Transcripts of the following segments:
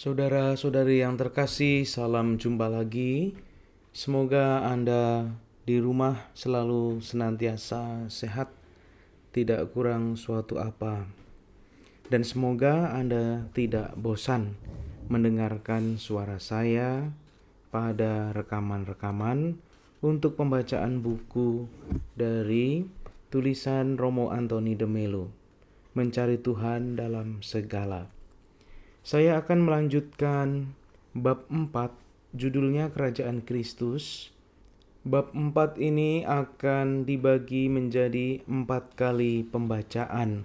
Saudara-saudari yang terkasih, salam jumpa lagi. Semoga Anda di rumah selalu senantiasa sehat, tidak kurang suatu apa. Dan semoga Anda tidak bosan mendengarkan suara saya pada rekaman-rekaman untuk pembacaan buku dari tulisan Romo Antoni de Melo, Mencari Tuhan dalam Segala. Saya akan melanjutkan bab 4, judulnya Kerajaan Kristus. Bab 4 ini akan dibagi menjadi empat kali pembacaan,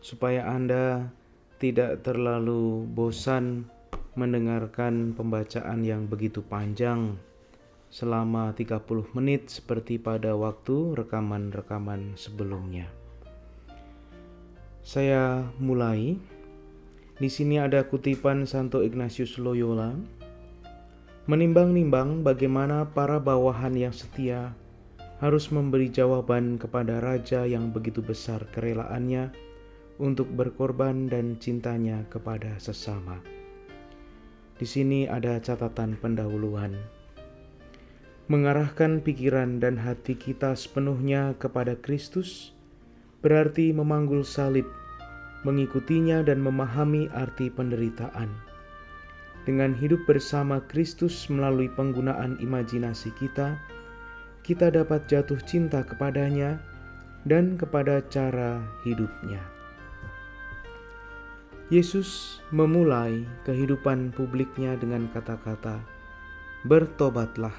supaya Anda tidak terlalu bosan mendengarkan pembacaan yang begitu panjang selama 30 menit seperti pada waktu rekaman-rekaman sebelumnya. Saya mulai di sini ada kutipan Santo Ignatius Loyola. Menimbang-nimbang bagaimana para bawahan yang setia harus memberi jawaban kepada raja yang begitu besar kerelaannya untuk berkorban dan cintanya kepada sesama. Di sini ada catatan pendahuluan. Mengarahkan pikiran dan hati kita sepenuhnya kepada Kristus berarti memanggul salib mengikutinya dan memahami arti penderitaan. Dengan hidup bersama Kristus melalui penggunaan imajinasi kita, kita dapat jatuh cinta kepadanya dan kepada cara hidupnya. Yesus memulai kehidupan publiknya dengan kata-kata, "Bertobatlah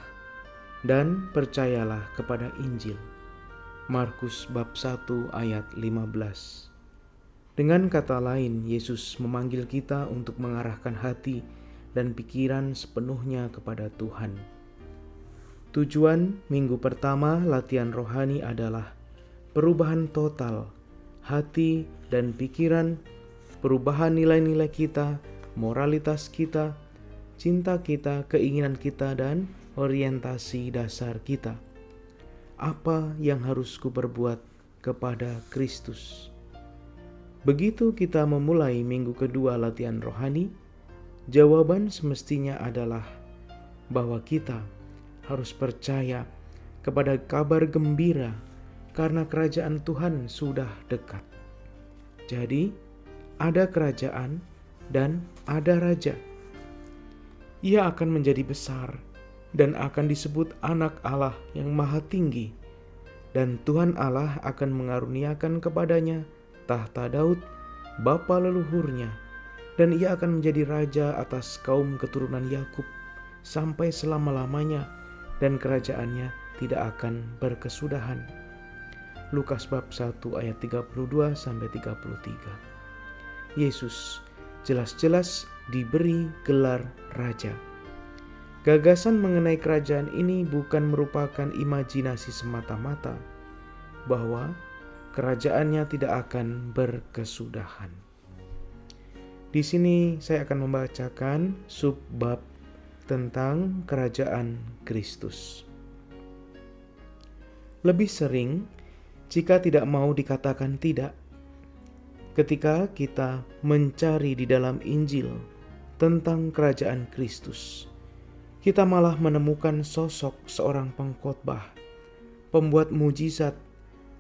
dan percayalah kepada Injil." Markus bab 1 ayat 15. Dengan kata lain, Yesus memanggil kita untuk mengarahkan hati dan pikiran sepenuhnya kepada Tuhan. Tujuan minggu pertama latihan rohani adalah perubahan total hati dan pikiran, perubahan nilai-nilai kita, moralitas kita, cinta kita, keinginan kita, dan orientasi dasar kita. Apa yang harus kuperbuat kepada Kristus? Begitu kita memulai minggu kedua latihan rohani, jawaban semestinya adalah bahwa kita harus percaya kepada kabar gembira karena kerajaan Tuhan sudah dekat. Jadi, ada kerajaan dan ada raja. Ia akan menjadi besar dan akan disebut Anak Allah yang Maha Tinggi, dan Tuhan Allah akan mengaruniakan kepadanya tahta Daud, bapa leluhurnya, dan ia akan menjadi raja atas kaum keturunan Yakub sampai selama-lamanya dan kerajaannya tidak akan berkesudahan. Lukas bab 1 ayat 32 sampai 33. Yesus jelas-jelas diberi gelar raja. Gagasan mengenai kerajaan ini bukan merupakan imajinasi semata-mata bahwa kerajaannya tidak akan berkesudahan. Di sini saya akan membacakan subbab tentang kerajaan Kristus. Lebih sering, jika tidak mau dikatakan tidak, ketika kita mencari di dalam Injil tentang kerajaan Kristus, kita malah menemukan sosok seorang pengkhotbah, pembuat mujizat,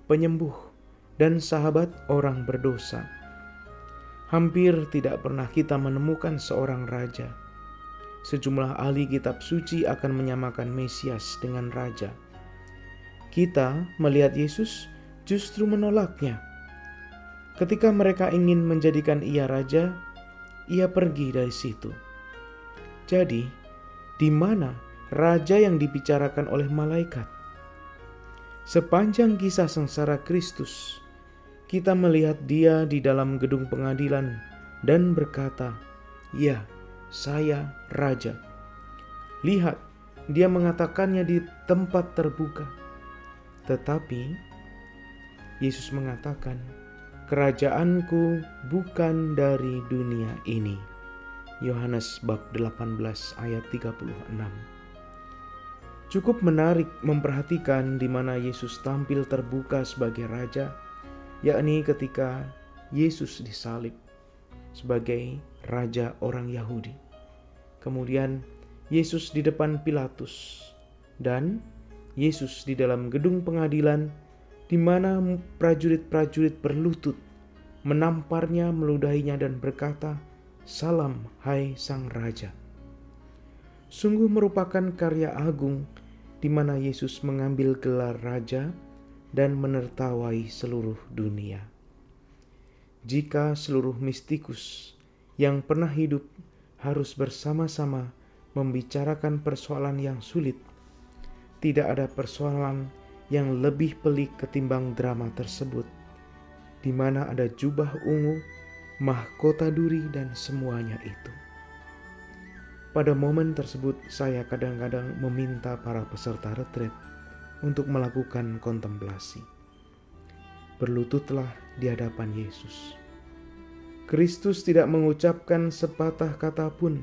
penyembuh, dan sahabat orang berdosa. Hampir tidak pernah kita menemukan seorang raja. Sejumlah ahli kitab suci akan menyamakan Mesias dengan raja. Kita melihat Yesus justru menolaknya. Ketika mereka ingin menjadikan ia raja, ia pergi dari situ. Jadi, di mana raja yang dibicarakan oleh malaikat? Sepanjang kisah sengsara Kristus, kita melihat dia di dalam gedung pengadilan dan berkata, "Ya, saya raja." Lihat, dia mengatakannya di tempat terbuka. Tetapi Yesus mengatakan, "Kerajaanku bukan dari dunia ini." Yohanes bab 18 ayat 36. Cukup menarik memperhatikan di mana Yesus tampil terbuka sebagai raja yakni ketika Yesus disalib sebagai raja orang Yahudi. kemudian Yesus di depan Pilatus, dan Yesus di dalam gedung pengadilan, di mana prajurit-prajurit berlutut menamparnya, meludahinya, dan berkata, "Salam, hai Sang Raja!" Sungguh merupakan karya agung di mana Yesus mengambil gelar raja dan menertawai seluruh dunia. Jika seluruh mistikus yang pernah hidup harus bersama-sama membicarakan persoalan yang sulit, tidak ada persoalan yang lebih pelik ketimbang drama tersebut, di mana ada jubah ungu, mahkota duri, dan semuanya itu. Pada momen tersebut, saya kadang-kadang meminta para peserta retret untuk melakukan kontemplasi. Berlututlah di hadapan Yesus. Kristus tidak mengucapkan sepatah kata pun,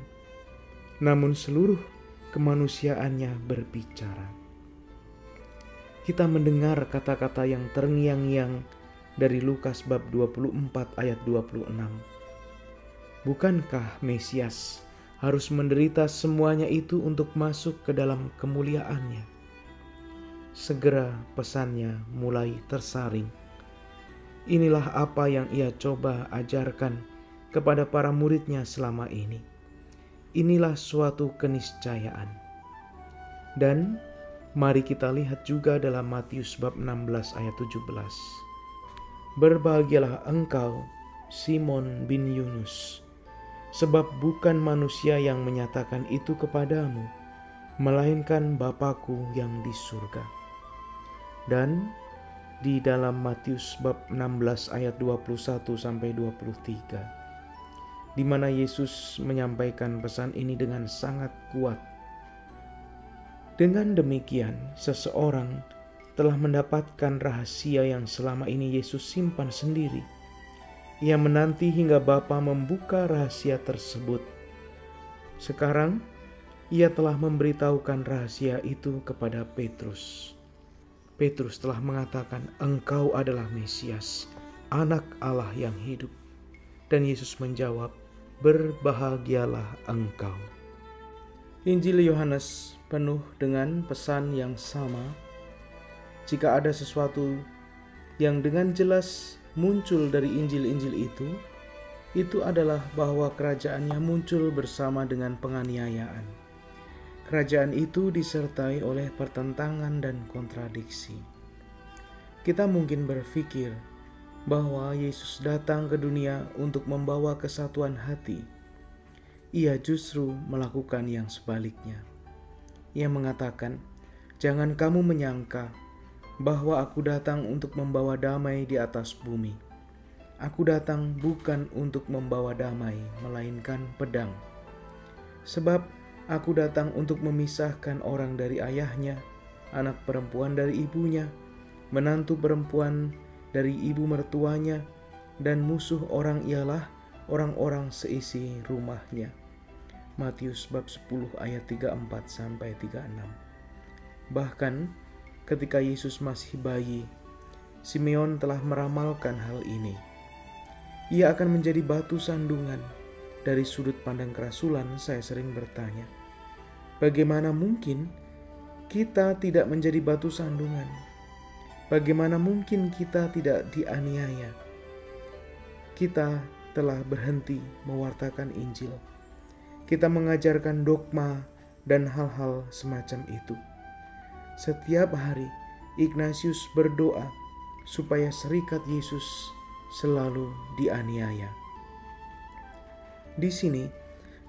namun seluruh kemanusiaannya berbicara. Kita mendengar kata-kata yang terngiang-ngiang dari Lukas bab 24 ayat 26. Bukankah Mesias harus menderita semuanya itu untuk masuk ke dalam kemuliaannya. Segera pesannya mulai tersaring. Inilah apa yang ia coba ajarkan kepada para muridnya selama ini. Inilah suatu keniscayaan. Dan mari kita lihat juga dalam Matius bab 16 ayat 17. Berbahagialah engkau, Simon bin Yunus, sebab bukan manusia yang menyatakan itu kepadamu, melainkan Bapakku yang di surga. Dan di dalam Matius bab 16 ayat 21 sampai 23 di mana Yesus menyampaikan pesan ini dengan sangat kuat. Dengan demikian, seseorang telah mendapatkan rahasia yang selama ini Yesus simpan sendiri ia menanti hingga Bapa membuka rahasia tersebut. Sekarang ia telah memberitahukan rahasia itu kepada Petrus. Petrus telah mengatakan, "Engkau adalah Mesias, Anak Allah yang hidup." Dan Yesus menjawab, "Berbahagialah engkau." Injil Yohanes penuh dengan pesan yang sama. Jika ada sesuatu yang dengan jelas muncul dari Injil-Injil itu, itu adalah bahwa kerajaannya muncul bersama dengan penganiayaan. Kerajaan itu disertai oleh pertentangan dan kontradiksi. Kita mungkin berpikir bahwa Yesus datang ke dunia untuk membawa kesatuan hati. Ia justru melakukan yang sebaliknya. Ia mengatakan, "Jangan kamu menyangka bahwa aku datang untuk membawa damai di atas bumi. Aku datang bukan untuk membawa damai, melainkan pedang. Sebab aku datang untuk memisahkan orang dari ayahnya, anak perempuan dari ibunya, menantu perempuan dari ibu mertuanya, dan musuh orang ialah orang-orang seisi rumahnya. Matius bab 10 ayat 34 sampai 36. Bahkan ketika Yesus masih bayi, Simeon telah meramalkan hal ini. Ia akan menjadi batu sandungan. Dari sudut pandang kerasulan, saya sering bertanya, bagaimana mungkin kita tidak menjadi batu sandungan? Bagaimana mungkin kita tidak dianiaya? Kita telah berhenti mewartakan Injil. Kita mengajarkan dogma dan hal-hal semacam itu. Setiap hari Ignatius berdoa supaya serikat Yesus selalu dianiaya. Di sini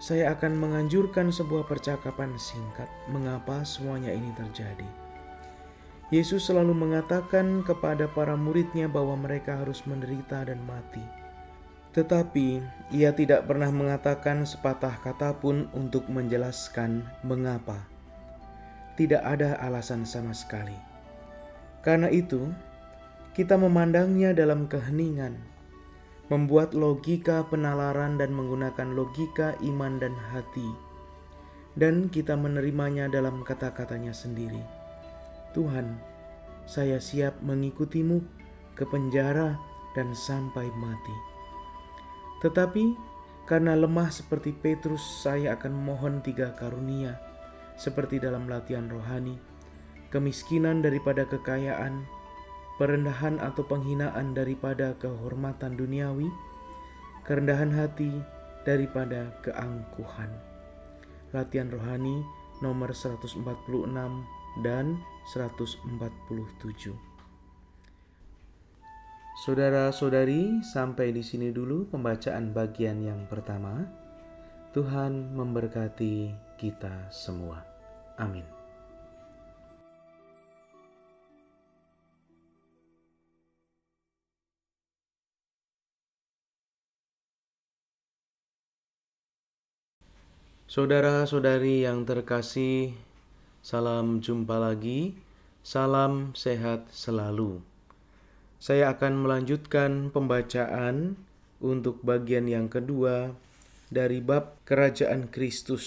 saya akan menganjurkan sebuah percakapan singkat mengapa semuanya ini terjadi. Yesus selalu mengatakan kepada para muridnya bahwa mereka harus menderita dan mati. Tetapi ia tidak pernah mengatakan sepatah kata pun untuk menjelaskan mengapa tidak ada alasan sama sekali. Karena itu, kita memandangnya dalam keheningan, membuat logika penalaran dan menggunakan logika iman dan hati, dan kita menerimanya dalam kata-katanya sendiri. Tuhan, saya siap mengikutimu ke penjara dan sampai mati. Tetapi Karena lemah seperti Petrus, saya akan mohon tiga karunia, seperti dalam latihan rohani, kemiskinan daripada kekayaan, perendahan atau penghinaan daripada kehormatan duniawi, kerendahan hati daripada keangkuhan. Latihan rohani nomor 146 dan 147. Saudara-saudari, sampai di sini dulu pembacaan bagian yang pertama. Tuhan memberkati kita semua. Amin. Saudara-saudari yang terkasih, salam jumpa lagi. Salam sehat selalu. Saya akan melanjutkan pembacaan untuk bagian yang kedua dari bab Kerajaan Kristus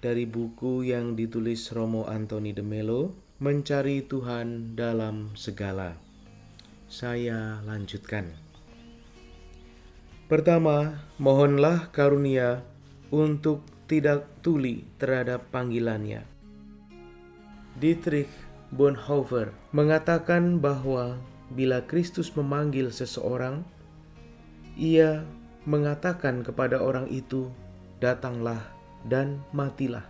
dari buku yang ditulis Romo Antoni de Melo, Mencari Tuhan dalam Segala. Saya lanjutkan. Pertama, mohonlah karunia untuk tidak tuli terhadap panggilannya. Dietrich Bonhoeffer mengatakan bahwa bila Kristus memanggil seseorang, ia mengatakan kepada orang itu, "Datanglah dan matilah."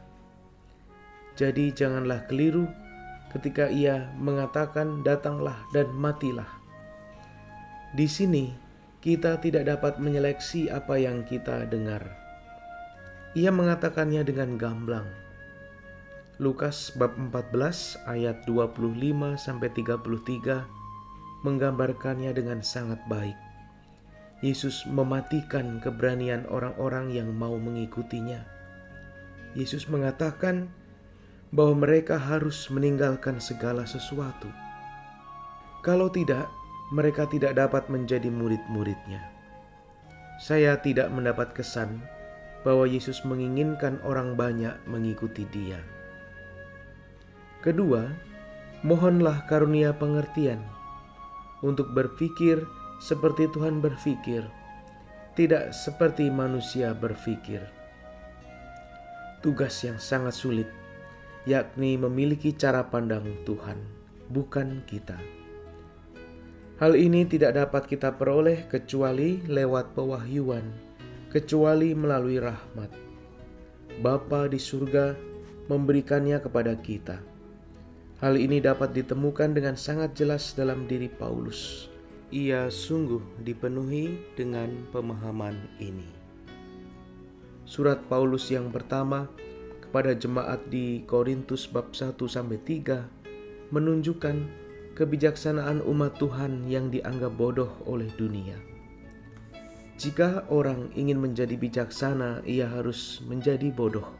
Jadi, janganlah keliru ketika ia mengatakan, "Datanglah dan matilah." Di sini kita tidak dapat menyeleksi apa yang kita dengar. Ia mengatakannya dengan gamblang. Lukas bab 14 ayat 25 sampai 33 menggambarkannya dengan sangat baik. Yesus mematikan keberanian orang-orang yang mau mengikutinya. Yesus mengatakan bahwa mereka harus meninggalkan segala sesuatu. Kalau tidak, mereka tidak dapat menjadi murid-muridnya. Saya tidak mendapat kesan bahwa Yesus menginginkan orang banyak mengikuti Dia. Kedua, mohonlah karunia pengertian untuk berpikir seperti Tuhan berpikir, tidak seperti manusia berpikir. Tugas yang sangat sulit, yakni memiliki cara pandang Tuhan, bukan kita. Hal ini tidak dapat kita peroleh kecuali lewat pewahyuan, kecuali melalui rahmat. Bapa di surga memberikannya kepada kita Hal ini dapat ditemukan dengan sangat jelas dalam diri Paulus. Ia sungguh dipenuhi dengan pemahaman ini. Surat Paulus yang pertama kepada jemaat di Korintus bab 1 sampai 3 menunjukkan kebijaksanaan umat Tuhan yang dianggap bodoh oleh dunia. Jika orang ingin menjadi bijaksana, ia harus menjadi bodoh.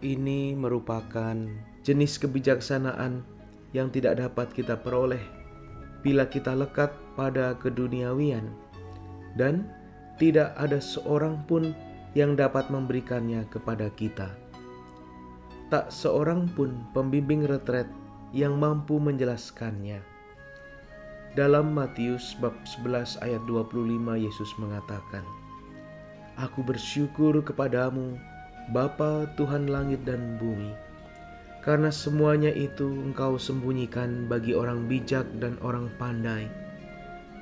Ini merupakan jenis kebijaksanaan yang tidak dapat kita peroleh bila kita lekat pada keduniawian dan tidak ada seorang pun yang dapat memberikannya kepada kita. Tak seorang pun pembimbing retret yang mampu menjelaskannya. Dalam Matius bab 11 ayat 25 Yesus mengatakan, Aku bersyukur kepadamu, Bapa Tuhan langit dan bumi, karena semuanya itu engkau sembunyikan bagi orang bijak dan orang pandai,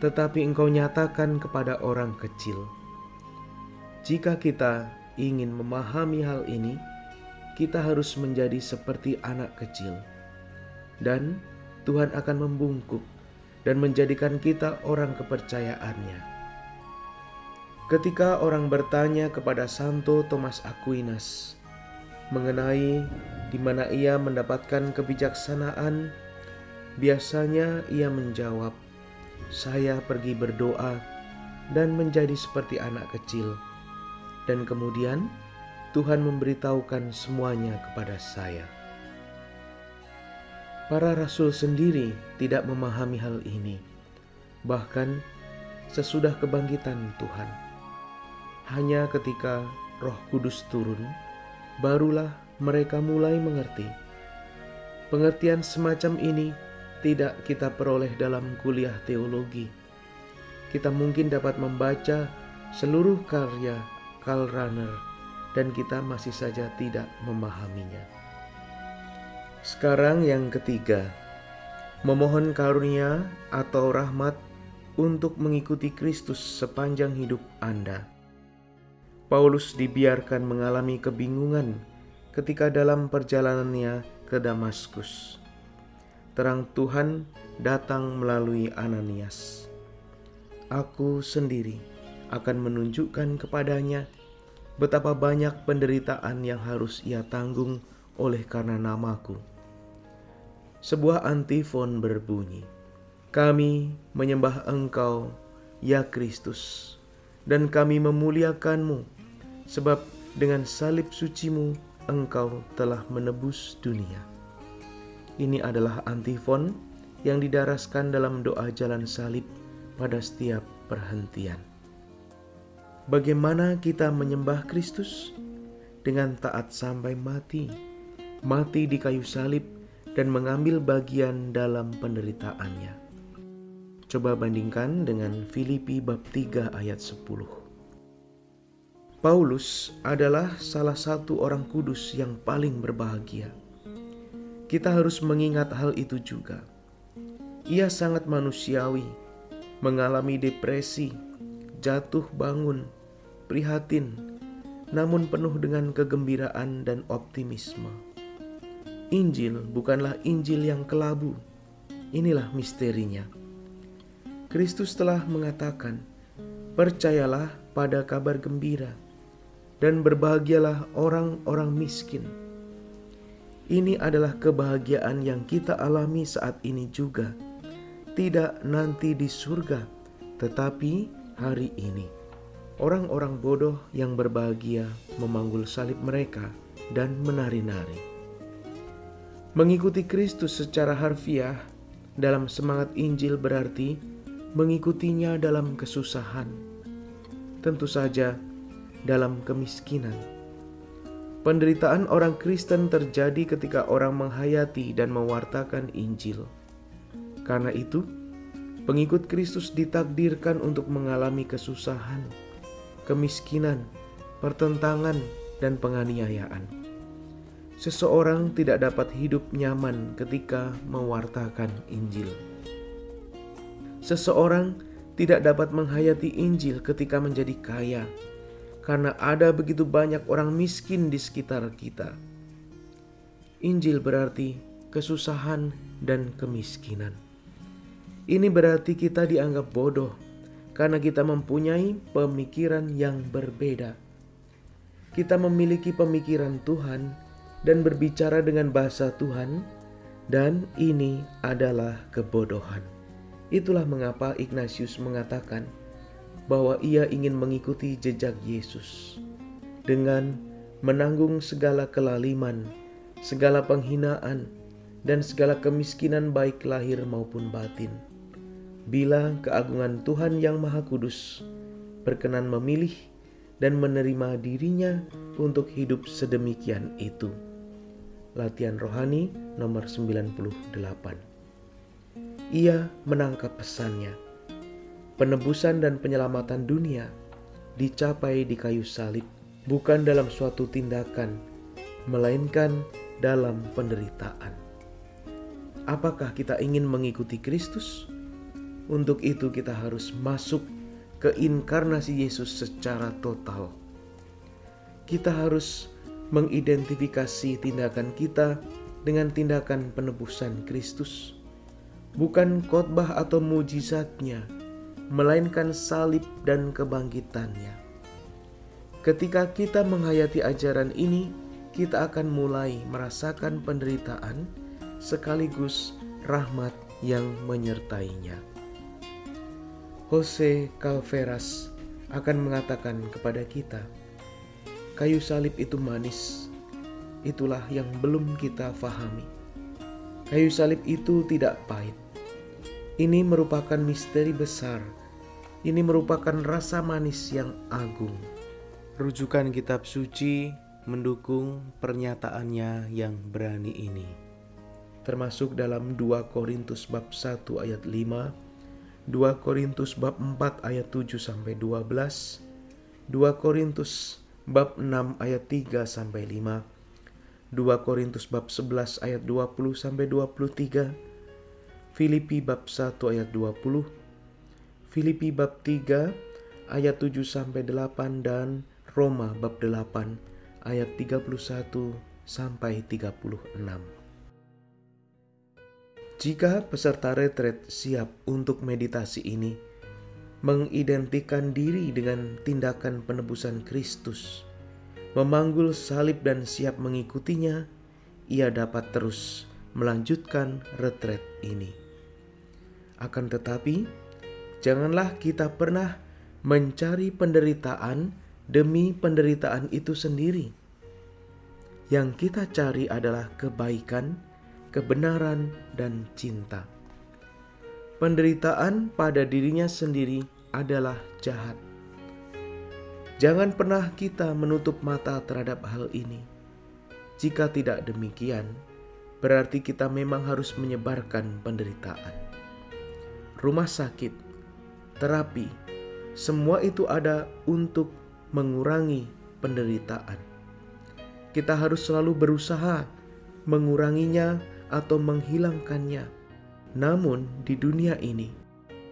tetapi engkau nyatakan kepada orang kecil. Jika kita ingin memahami hal ini, kita harus menjadi seperti anak kecil, dan Tuhan akan membungkuk dan menjadikan kita orang kepercayaannya. Ketika orang bertanya kepada Santo Thomas Aquinas mengenai di mana ia mendapatkan kebijaksanaan, biasanya ia menjawab, "Saya pergi berdoa dan menjadi seperti anak kecil." Dan kemudian Tuhan memberitahukan semuanya kepada saya. Para rasul sendiri tidak memahami hal ini, bahkan sesudah kebangkitan Tuhan. Hanya ketika Roh Kudus turun, barulah mereka mulai mengerti. Pengertian semacam ini tidak kita peroleh dalam kuliah teologi. Kita mungkin dapat membaca seluruh karya Karl Rahner dan kita masih saja tidak memahaminya. Sekarang yang ketiga, memohon karunia atau rahmat untuk mengikuti Kristus sepanjang hidup Anda. Paulus dibiarkan mengalami kebingungan ketika dalam perjalanannya ke Damaskus. Terang Tuhan datang melalui Ananias. Aku sendiri akan menunjukkan kepadanya betapa banyak penderitaan yang harus ia tanggung oleh karena namaku. Sebuah antifon berbunyi, Kami menyembah Engkau, ya Kristus, dan kami memuliakanmu sebab dengan salib sucimu engkau telah menebus dunia. Ini adalah antifon yang didaraskan dalam doa jalan salib pada setiap perhentian. Bagaimana kita menyembah Kristus? Dengan taat sampai mati, mati di kayu salib dan mengambil bagian dalam penderitaannya. Coba bandingkan dengan Filipi bab 3 ayat 10. Paulus adalah salah satu orang kudus yang paling berbahagia. Kita harus mengingat hal itu juga. Ia sangat manusiawi, mengalami depresi, jatuh bangun, prihatin, namun penuh dengan kegembiraan dan optimisme. Injil bukanlah Injil yang kelabu. Inilah misterinya. Kristus telah mengatakan, "Percayalah pada kabar gembira." dan berbahagialah orang-orang miskin. Ini adalah kebahagiaan yang kita alami saat ini juga, tidak nanti di surga, tetapi hari ini. Orang-orang bodoh yang berbahagia memanggul salib mereka dan menari-nari. Mengikuti Kristus secara harfiah dalam semangat Injil berarti mengikutinya dalam kesusahan. Tentu saja, dalam kemiskinan. Penderitaan orang Kristen terjadi ketika orang menghayati dan mewartakan Injil. Karena itu, pengikut Kristus ditakdirkan untuk mengalami kesusahan, kemiskinan, pertentangan, dan penganiayaan. Seseorang tidak dapat hidup nyaman ketika mewartakan Injil. Seseorang tidak dapat menghayati Injil ketika menjadi kaya karena ada begitu banyak orang miskin di sekitar kita. Injil berarti kesusahan dan kemiskinan. Ini berarti kita dianggap bodoh karena kita mempunyai pemikiran yang berbeda. Kita memiliki pemikiran Tuhan dan berbicara dengan bahasa Tuhan, dan ini adalah kebodohan. Itulah mengapa Ignatius mengatakan, bahwa ia ingin mengikuti jejak Yesus dengan menanggung segala kelaliman, segala penghinaan, dan segala kemiskinan baik lahir maupun batin. Bila keagungan Tuhan yang Maha Kudus berkenan memilih dan menerima dirinya untuk hidup sedemikian itu. Latihan rohani nomor 98. Ia menangkap pesannya penebusan dan penyelamatan dunia dicapai di kayu salib, bukan dalam suatu tindakan, melainkan dalam penderitaan. Apakah kita ingin mengikuti Kristus? Untuk itu, kita harus masuk ke inkarnasi Yesus secara total. Kita harus mengidentifikasi tindakan kita dengan tindakan penebusan Kristus, bukan khotbah atau mujizatnya melainkan salib dan kebangkitannya. Ketika kita menghayati ajaran ini, kita akan mulai merasakan penderitaan sekaligus rahmat yang menyertainya. Jose Calveras akan mengatakan kepada kita, kayu salib itu manis, itulah yang belum kita fahami. Kayu salib itu tidak pahit, ini merupakan misteri besar. Ini merupakan rasa manis yang agung. Rujukan kitab suci mendukung pernyataannya yang berani ini. Termasuk dalam 2 Korintus bab 1 ayat 5, 2 Korintus bab 4 ayat 7 sampai 12, 2 Korintus bab 6 ayat 3 sampai 5. 2 Korintus bab 11 ayat 20 sampai 23. Filipi bab 1 ayat 20. Filipi bab 3 ayat 7 sampai 8 dan Roma bab 8 ayat 31 sampai 36. Jika peserta retret siap untuk meditasi ini, mengidentikan diri dengan tindakan penebusan Kristus, memanggul salib dan siap mengikutinya, ia dapat terus melanjutkan retret ini. Akan tetapi, janganlah kita pernah mencari penderitaan demi penderitaan itu sendiri. Yang kita cari adalah kebaikan, kebenaran, dan cinta penderitaan pada dirinya sendiri adalah jahat. Jangan pernah kita menutup mata terhadap hal ini. Jika tidak demikian, berarti kita memang harus menyebarkan penderitaan. Rumah sakit, terapi, semua itu ada untuk mengurangi penderitaan. Kita harus selalu berusaha menguranginya atau menghilangkannya namun, di dunia ini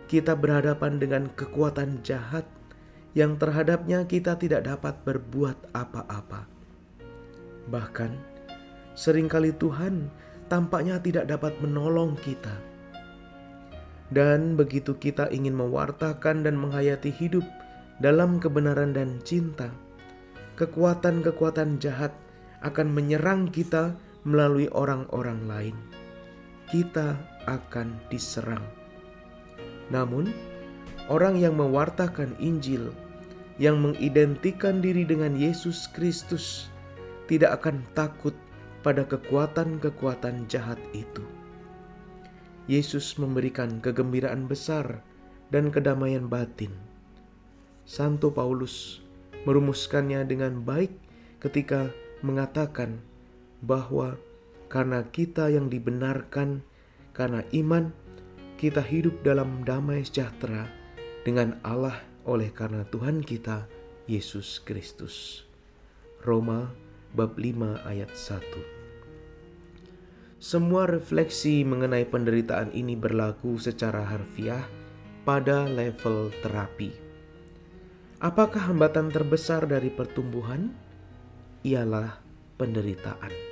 kita berhadapan dengan kekuatan jahat yang terhadapnya kita tidak dapat berbuat apa-apa. Bahkan, sering kali Tuhan tampaknya tidak dapat menolong kita. Dan begitu kita ingin mewartakan dan menghayati hidup dalam kebenaran dan cinta, kekuatan-kekuatan jahat akan menyerang kita melalui orang-orang lain. Kita akan diserang. Namun, orang yang mewartakan Injil, yang mengidentikan diri dengan Yesus Kristus, tidak akan takut pada kekuatan-kekuatan jahat itu. Yesus memberikan kegembiraan besar dan kedamaian batin. Santo Paulus merumuskannya dengan baik ketika mengatakan bahwa karena kita yang dibenarkan karena iman, kita hidup dalam damai sejahtera dengan Allah oleh karena Tuhan kita, Yesus Kristus. Roma bab 5 ayat 1 Semua refleksi mengenai penderitaan ini berlaku secara harfiah pada level terapi. Apakah hambatan terbesar dari pertumbuhan? Ialah penderitaan.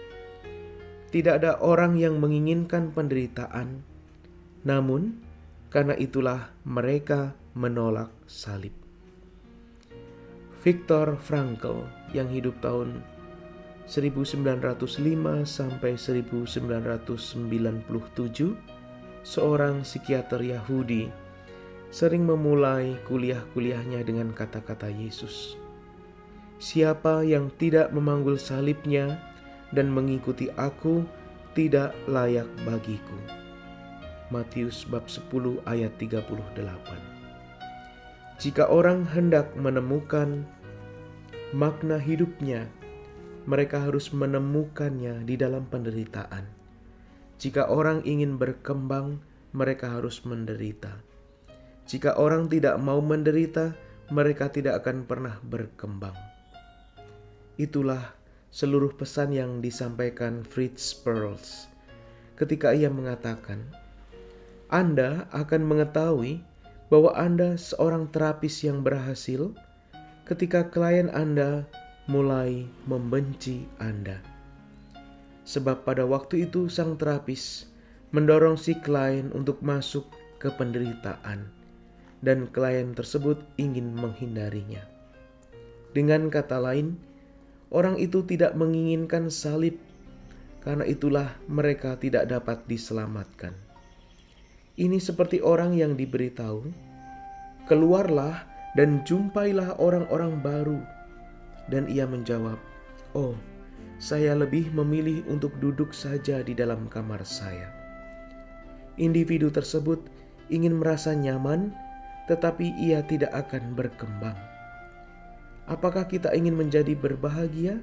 Tidak ada orang yang menginginkan penderitaan, namun karena itulah mereka menolak salib. Viktor Frankl yang hidup tahun 1905 sampai 1997, seorang psikiater Yahudi, sering memulai kuliah-kuliahnya dengan kata-kata Yesus. Siapa yang tidak memanggul salibnya dan mengikuti aku tidak layak bagiku. Matius bab 10 ayat 38 Jika orang hendak menemukan makna hidupnya, mereka harus menemukannya di dalam penderitaan. Jika orang ingin berkembang, mereka harus menderita. Jika orang tidak mau menderita, mereka tidak akan pernah berkembang. Itulah seluruh pesan yang disampaikan Fritz Perls ketika ia mengatakan, Anda akan mengetahui bahwa Anda seorang terapis yang berhasil ketika klien Anda mulai membenci Anda. Sebab pada waktu itu sang terapis mendorong si klien untuk masuk ke penderitaan dan klien tersebut ingin menghindarinya. Dengan kata lain, Orang itu tidak menginginkan salib, karena itulah mereka tidak dapat diselamatkan. Ini seperti orang yang diberitahu, "Keluarlah dan jumpailah orang-orang baru." Dan ia menjawab, "Oh, saya lebih memilih untuk duduk saja di dalam kamar saya." Individu tersebut ingin merasa nyaman, tetapi ia tidak akan berkembang Apakah kita ingin menjadi berbahagia?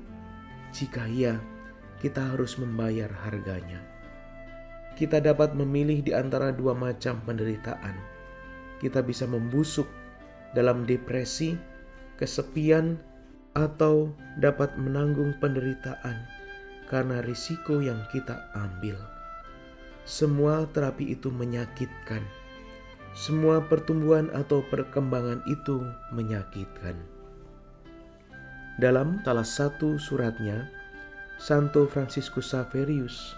Jika iya, kita harus membayar harganya. Kita dapat memilih di antara dua macam penderitaan. Kita bisa membusuk dalam depresi kesepian, atau dapat menanggung penderitaan karena risiko yang kita ambil. Semua terapi itu menyakitkan. Semua pertumbuhan atau perkembangan itu menyakitkan. Dalam salah satu suratnya, Santo Franciscus Saverius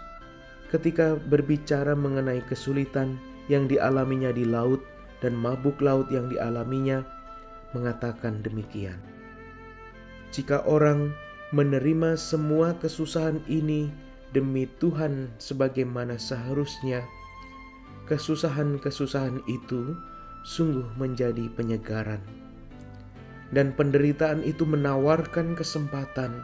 ketika berbicara mengenai kesulitan yang dialaminya di laut dan mabuk laut yang dialaminya mengatakan demikian. Jika orang menerima semua kesusahan ini demi Tuhan sebagaimana seharusnya, kesusahan-kesusahan itu sungguh menjadi penyegaran. Dan penderitaan itu menawarkan kesempatan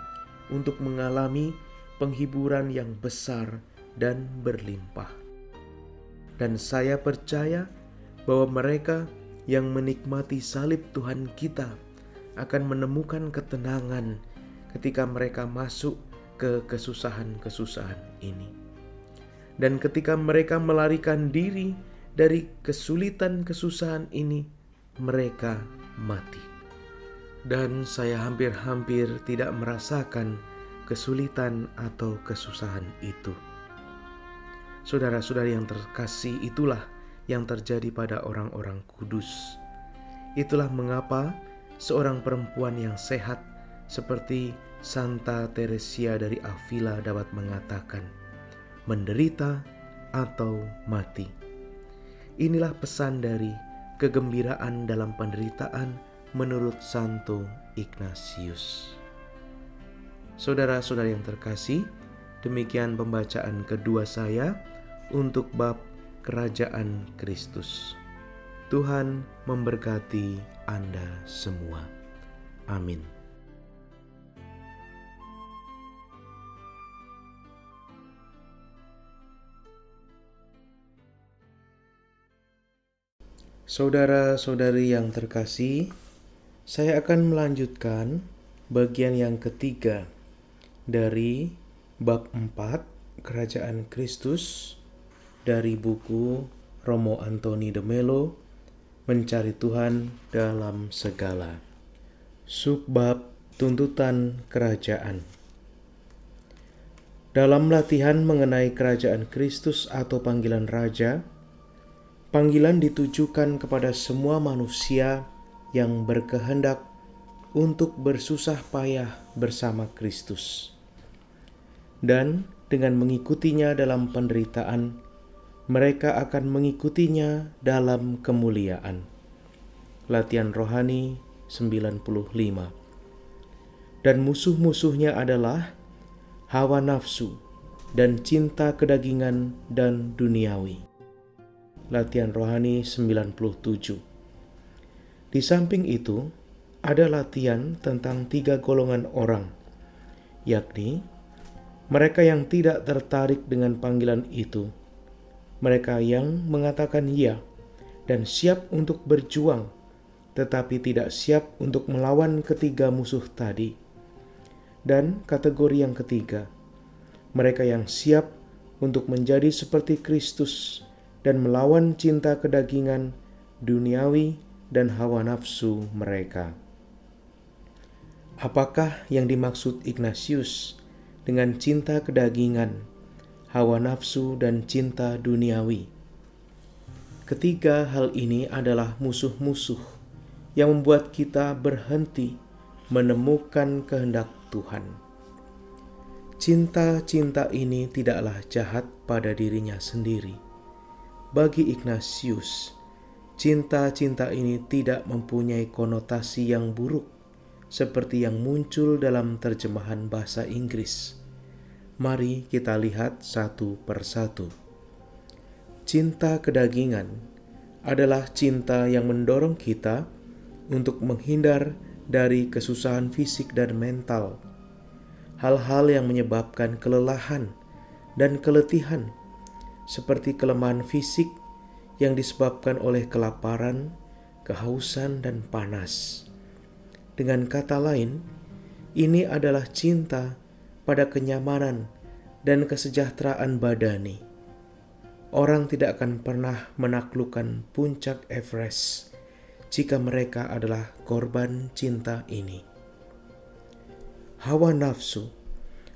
untuk mengalami penghiburan yang besar dan berlimpah. Dan saya percaya bahwa mereka yang menikmati salib Tuhan kita akan menemukan ketenangan ketika mereka masuk ke kesusahan-kesusahan ini. Dan ketika mereka melarikan diri dari kesulitan-kesusahan ini, mereka mati. Dan saya hampir-hampir tidak merasakan kesulitan atau kesusahan itu. Saudara-saudari yang terkasih, itulah yang terjadi pada orang-orang kudus. Itulah mengapa seorang perempuan yang sehat seperti Santa Teresia dari Avila dapat mengatakan, menderita atau mati. Inilah pesan dari kegembiraan dalam penderitaan menurut Santo Ignatius. Saudara-saudara yang terkasih, demikian pembacaan kedua saya untuk bab Kerajaan Kristus. Tuhan memberkati Anda semua. Amin. Saudara-saudari yang terkasih, saya akan melanjutkan bagian yang ketiga dari bab 4 Kerajaan Kristus dari buku Romo Antoni de Melo mencari Tuhan dalam segala. Subbab tuntutan kerajaan. Dalam latihan mengenai kerajaan Kristus atau panggilan raja, panggilan ditujukan kepada semua manusia yang berkehendak untuk bersusah payah bersama Kristus. Dan dengan mengikutinya dalam penderitaan, mereka akan mengikutinya dalam kemuliaan. Latihan rohani 95 Dan musuh-musuhnya adalah hawa nafsu dan cinta kedagingan dan duniawi. Latihan rohani 97 Di samping itu, ada latihan tentang tiga golongan orang, yakni mereka yang tidak tertarik dengan panggilan itu, mereka yang mengatakan ya dan siap untuk berjuang, tetapi tidak siap untuk melawan ketiga musuh tadi. Dan kategori yang ketiga, mereka yang siap untuk menjadi seperti Kristus dan melawan cinta kedagingan, duniawi, dan hawa nafsu mereka. Apakah yang dimaksud Ignatius dengan cinta kedagingan hawa nafsu, dan cinta duniawi. Ketiga hal ini adalah musuh-musuh yang membuat kita berhenti menemukan kehendak Tuhan. Cinta-cinta ini tidaklah jahat pada dirinya sendiri. Bagi Ignatius, cinta-cinta ini tidak mempunyai konotasi yang buruk seperti yang muncul dalam terjemahan bahasa Inggris Mari kita lihat satu persatu. Cinta kedagingan adalah cinta yang mendorong kita untuk menghindar dari kesusahan fisik dan mental, hal-hal yang menyebabkan kelelahan dan keletihan, seperti kelemahan fisik yang disebabkan oleh kelaparan, kehausan, dan panas. Dengan kata lain, ini adalah cinta pada kenyamanan dan kesejahteraan badani. Orang tidak akan pernah menaklukkan puncak Everest jika mereka adalah korban cinta ini. Hawa nafsu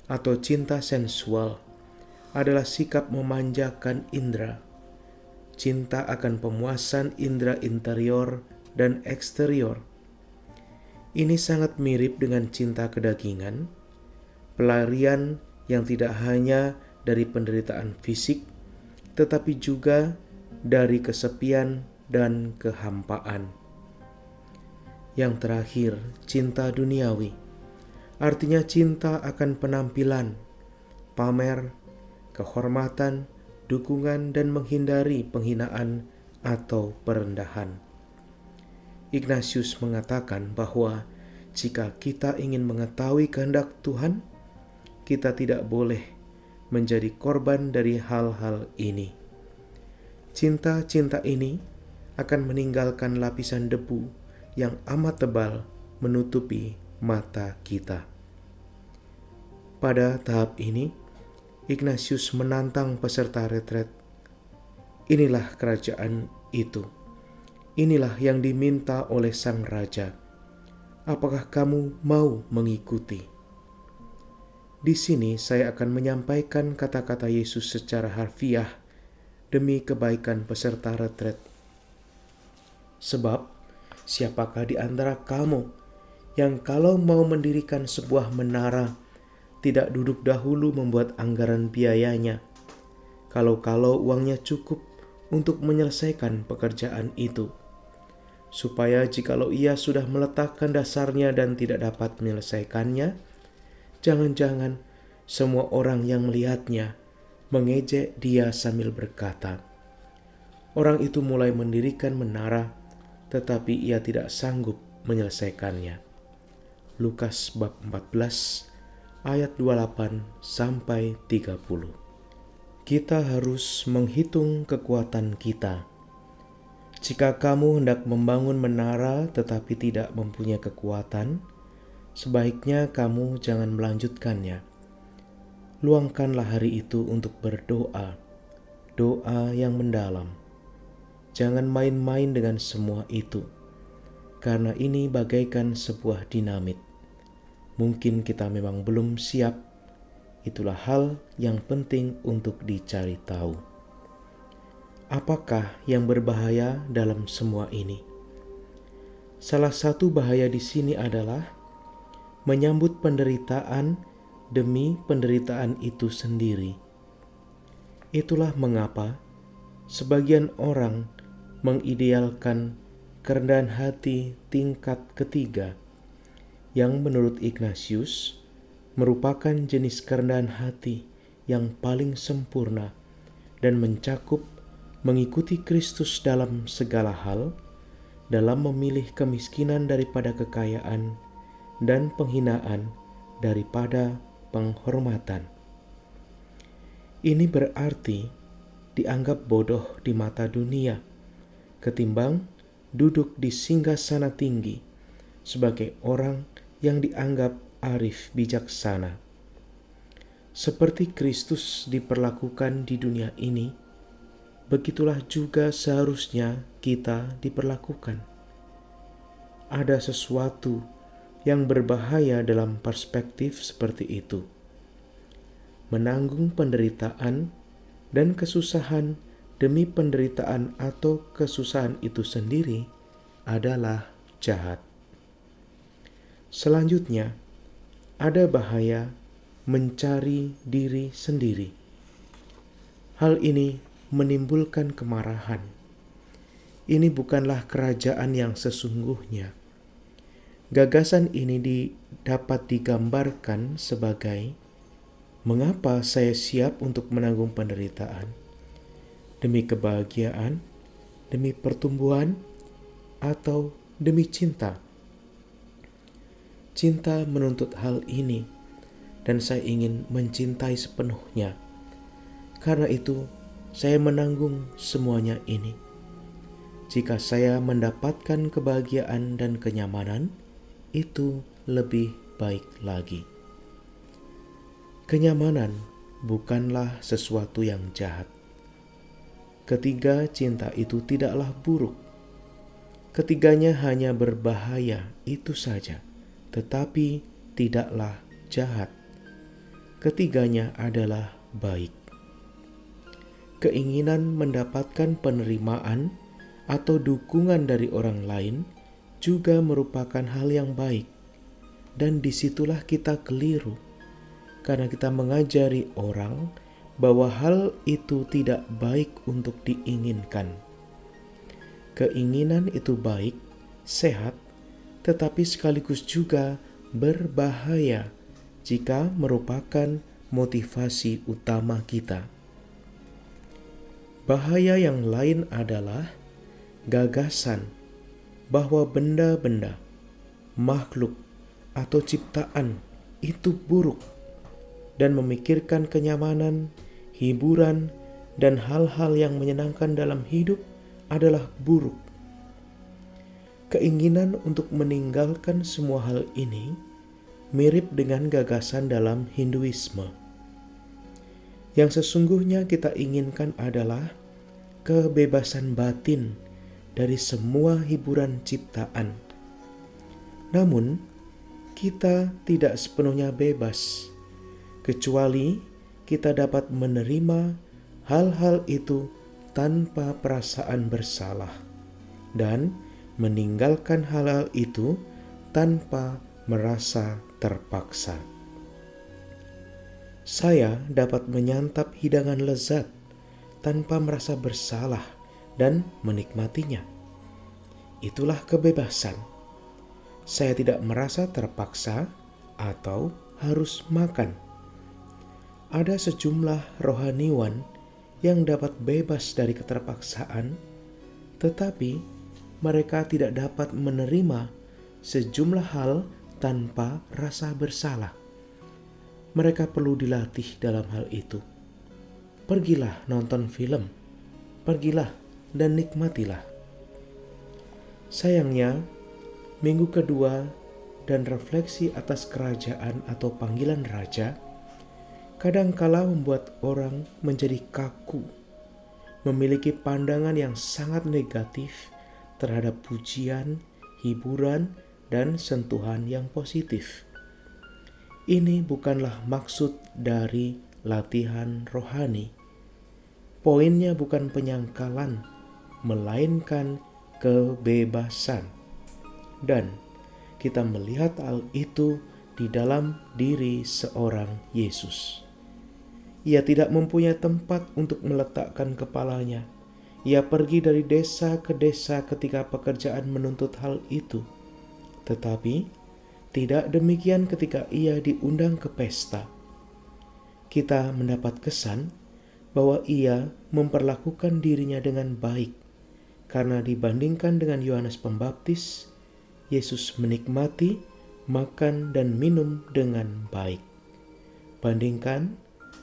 atau cinta sensual adalah sikap memanjakan indera. Cinta akan pemuasan indera interior dan eksterior. Ini sangat mirip dengan cinta kedagingan, pelarian yang tidak hanya dari penderitaan fisik, tetapi juga dari kesepian dan kehampaan. Yang terakhir, cinta duniawi, artinya cinta akan penampilan, pamer, kehormatan, dukungan, dan menghindari penghinaan atau perendahan. Ignatius mengatakan bahwa jika kita ingin mengetahui kehendak Tuhan, kita tidak boleh menjadi korban dari hal-hal ini. Cinta-cinta ini akan meninggalkan lapisan debu yang amat tebal menutupi mata kita. Pada tahap ini, Ignatius menantang peserta retret. Inilah kerajaan itu. Inilah yang diminta oleh sang raja. Apakah kamu mau mengikuti? Di sini saya akan menyampaikan kata-kata Yesus secara harfiah demi kebaikan peserta retret. Sebab, siapakah di antara kamu yang kalau mau mendirikan sebuah menara tidak duduk dahulu membuat anggaran biayanya, kalau-kalau uangnya cukup untuk menyelesaikan pekerjaan itu, supaya jikalau ia sudah meletakkan dasarnya dan tidak dapat menyelesaikannya, jangan-jangan semua orang yang melihatnya mengejek dia sambil berkata, Orang itu mulai mendirikan menara, tetapi ia tidak sanggup menyelesaikannya. Lukas bab 14 ayat 28 sampai 30. Kita harus menghitung kekuatan kita. Jika kamu hendak membangun menara tetapi tidak mempunyai kekuatan, sebaiknya kamu jangan melanjutkannya luangkanlah hari itu untuk berdoa, doa yang mendalam. Jangan main-main dengan semua itu, karena ini bagaikan sebuah dinamit. Mungkin kita memang belum siap, itulah hal yang penting untuk dicari tahu. Apakah yang berbahaya dalam semua ini? Salah satu bahaya di sini adalah menyambut penderitaan demi penderitaan itu sendiri. Itulah mengapa sebagian orang mengidealkan kerendahan hati tingkat ketiga yang menurut Ignatius merupakan jenis kerendahan hati yang paling sempurna dan mencakup mengikuti Kristus dalam segala hal, dalam memilih kemiskinan daripada kekayaan dan penghinaan daripada penghormatan. Ini berarti dianggap bodoh di mata dunia, ketimbang duduk di singgah sana tinggi sebagai orang yang dianggap arif bijaksana. Seperti Kristus diperlakukan di dunia ini, begitulah juga seharusnya kita diperlakukan. Ada sesuatu yang berbahaya dalam perspektif seperti itu. Menanggung penderitaan dan kesusahan demi penderitaan atau kesusahan itu sendiri adalah jahat. Selanjutnya, ada bahaya mencari diri sendiri. Hal ini menimbulkan kemarahan. Ini bukanlah kerajaan yang sesungguhnya Gagasan ini di, dapat digambarkan sebagai mengapa saya siap untuk menanggung penderitaan demi kebahagiaan, demi pertumbuhan, atau demi cinta. Cinta menuntut hal ini, dan saya ingin mencintai sepenuhnya. Karena itu, saya menanggung semuanya ini. Jika saya mendapatkan kebahagiaan dan kenyamanan, itu lebih baik lagi. Kenyamanan bukanlah sesuatu yang jahat. Ketiga, cinta itu tidaklah buruk. Ketiganya hanya berbahaya, itu saja, tetapi tidaklah jahat. Ketiganya adalah baik. Keinginan mendapatkan penerimaan atau dukungan dari orang lain juga merupakan hal yang baik, dan di situlah kita keliru karena kita mengajari orang bahwa hal itu tidak baik untuk diinginkan. Keinginan itu baik, sehat, tetapi sekaligus juga berbahaya jika merupakan motivasi utama kita. Bahaya yang lain adalah gagasan bahwa benda-benda, makhluk, atau ciptaan itu buruk dan memikirkan kenyamanan, hiburan, dan hal-hal yang menyenangkan dalam hidup adalah buruk. Keinginan untuk meninggalkan semua hal ini mirip dengan gagasan dalam Hinduisme. Yang sesungguhnya kita inginkan adalah kebebasan batin dari semua hiburan ciptaan. Namun, kita tidak sepenuhnya bebas kecuali kita dapat menerima hal-hal itu tanpa perasaan bersalah dan meninggalkan hal-hal itu tanpa merasa terpaksa. Saya dapat menyantap hidangan lezat tanpa merasa bersalah dan menikmatinya. Itulah kebebasan. Saya tidak merasa terpaksa atau harus makan ada sejumlah rohaniwan yang dapat bebas dari keterpaksaan, tetapi mereka tidak dapat menerima sejumlah hal tanpa rasa bersalah. Mereka perlu dilatih dalam hal itu. Pergilah nonton film, pergilah dan nikmatilah. Sayangnya, minggu kedua dan refleksi atas kerajaan atau panggilan raja kadangkala membuat orang menjadi kaku, memiliki pandangan yang sangat negatif terhadap pujian, hiburan, dan sentuhan yang positif. Ini bukanlah maksud dari latihan rohani. Poinnya bukan penyangkalan, melainkan kebebasan. Dan kita melihat hal itu di dalam diri seorang Yesus. Ia tidak mempunyai tempat untuk meletakkan kepalanya. Ia pergi dari desa ke desa ketika pekerjaan menuntut hal itu. Tetapi tidak demikian ketika ia diundang ke pesta. Kita mendapat kesan bahwa ia memperlakukan dirinya dengan baik, karena dibandingkan dengan Yohanes Pembaptis, Yesus menikmati makan dan minum dengan baik. Bandingkan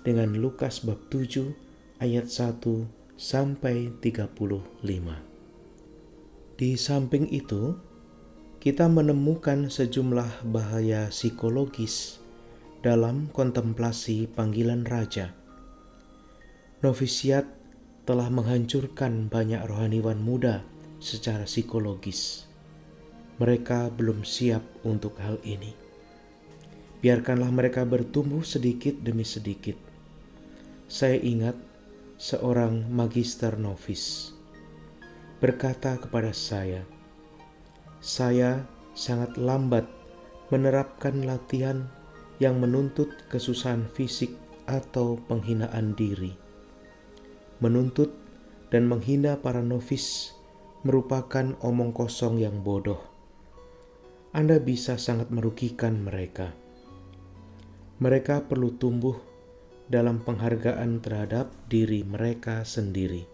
dengan Lukas bab 7 ayat 1 sampai 35. Di samping itu, kita menemukan sejumlah bahaya psikologis dalam kontemplasi panggilan raja. Novisiat telah menghancurkan banyak rohaniwan muda secara psikologis. Mereka belum siap untuk hal ini. Biarkanlah mereka bertumbuh sedikit demi sedikit saya ingat seorang magister novis berkata kepada saya, "Saya sangat lambat menerapkan latihan yang menuntut kesusahan fisik atau penghinaan diri. Menuntut dan menghina para novis merupakan omong kosong yang bodoh. Anda bisa sangat merugikan mereka. Mereka perlu tumbuh dalam penghargaan terhadap diri mereka sendiri.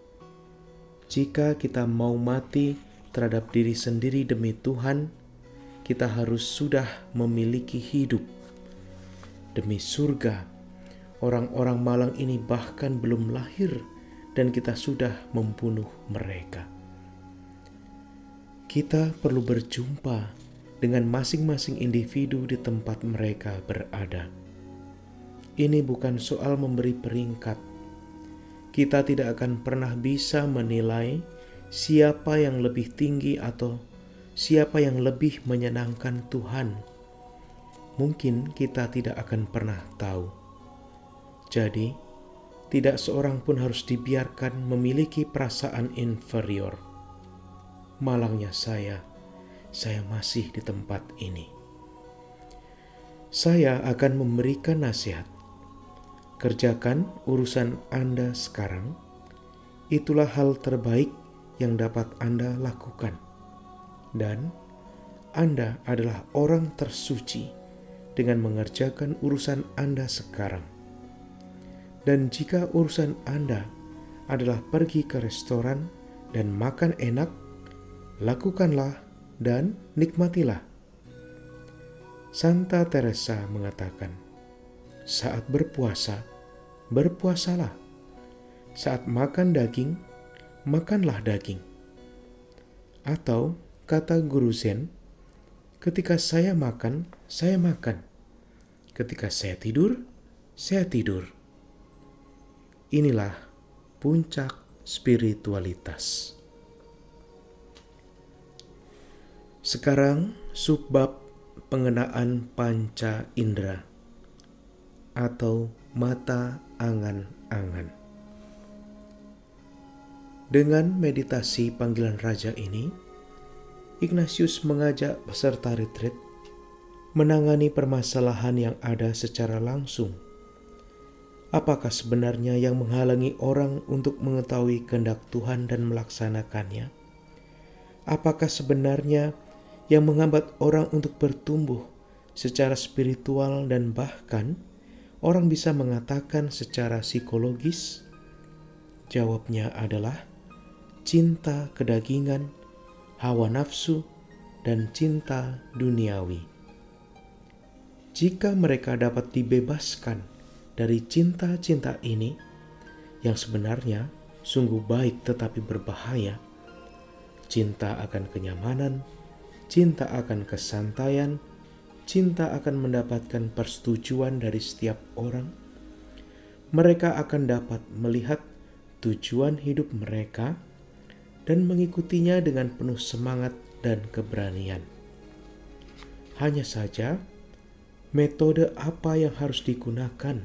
Jika kita mau mati terhadap diri sendiri demi Tuhan, kita harus sudah memiliki hidup demi surga. Orang-orang malang ini bahkan belum lahir, dan kita sudah membunuh mereka. Kita perlu berjumpa dengan masing-masing individu di tempat mereka berada ini bukan soal memberi peringkat. Kita tidak akan pernah bisa menilai siapa yang lebih tinggi atau siapa yang lebih menyenangkan Tuhan, mungkin kita tidak akan pernah tahu. Jadi, tidak seorang pun harus dibiarkan memiliki perasaan inferior. Malangnya saya, saya masih di tempat ini. Saya akan memberikan nasihat. Kerjakan urusan Anda sekarang. Itulah hal terbaik yang dapat Anda lakukan. Dan Anda adalah orang tersuci dengan mengerjakan urusan Anda sekarang dan jika urusan Anda adalah pergi ke restoran dan makan enak, lakukanlah dan nikmatilah. Santa Teresa mengatakan, saat berpuasa, berpuasalah. Saat makan daging, makanlah daging. Atau kata guru Zen, ketika saya makan, saya makan. Ketika saya tidur, saya tidur. Inilah puncak spiritualitas. Sekarang subbab pengenaan panca indera atau mata angan-angan. Dengan meditasi panggilan raja ini, Ignatius mengajak peserta retreat menangani permasalahan yang ada secara langsung Apakah sebenarnya yang menghalangi orang untuk mengetahui kehendak Tuhan dan melaksanakannya? Apakah sebenarnya yang menghambat orang untuk bertumbuh secara spiritual dan bahkan orang bisa mengatakan secara psikologis? Jawabnya adalah cinta kedagingan, hawa nafsu, dan cinta duniawi. Jika mereka dapat dibebaskan dari cinta-cinta ini yang sebenarnya sungguh baik tetapi berbahaya. Cinta akan kenyamanan, cinta akan kesantaian, cinta akan mendapatkan persetujuan dari setiap orang. Mereka akan dapat melihat tujuan hidup mereka dan mengikutinya dengan penuh semangat dan keberanian. Hanya saja, metode apa yang harus digunakan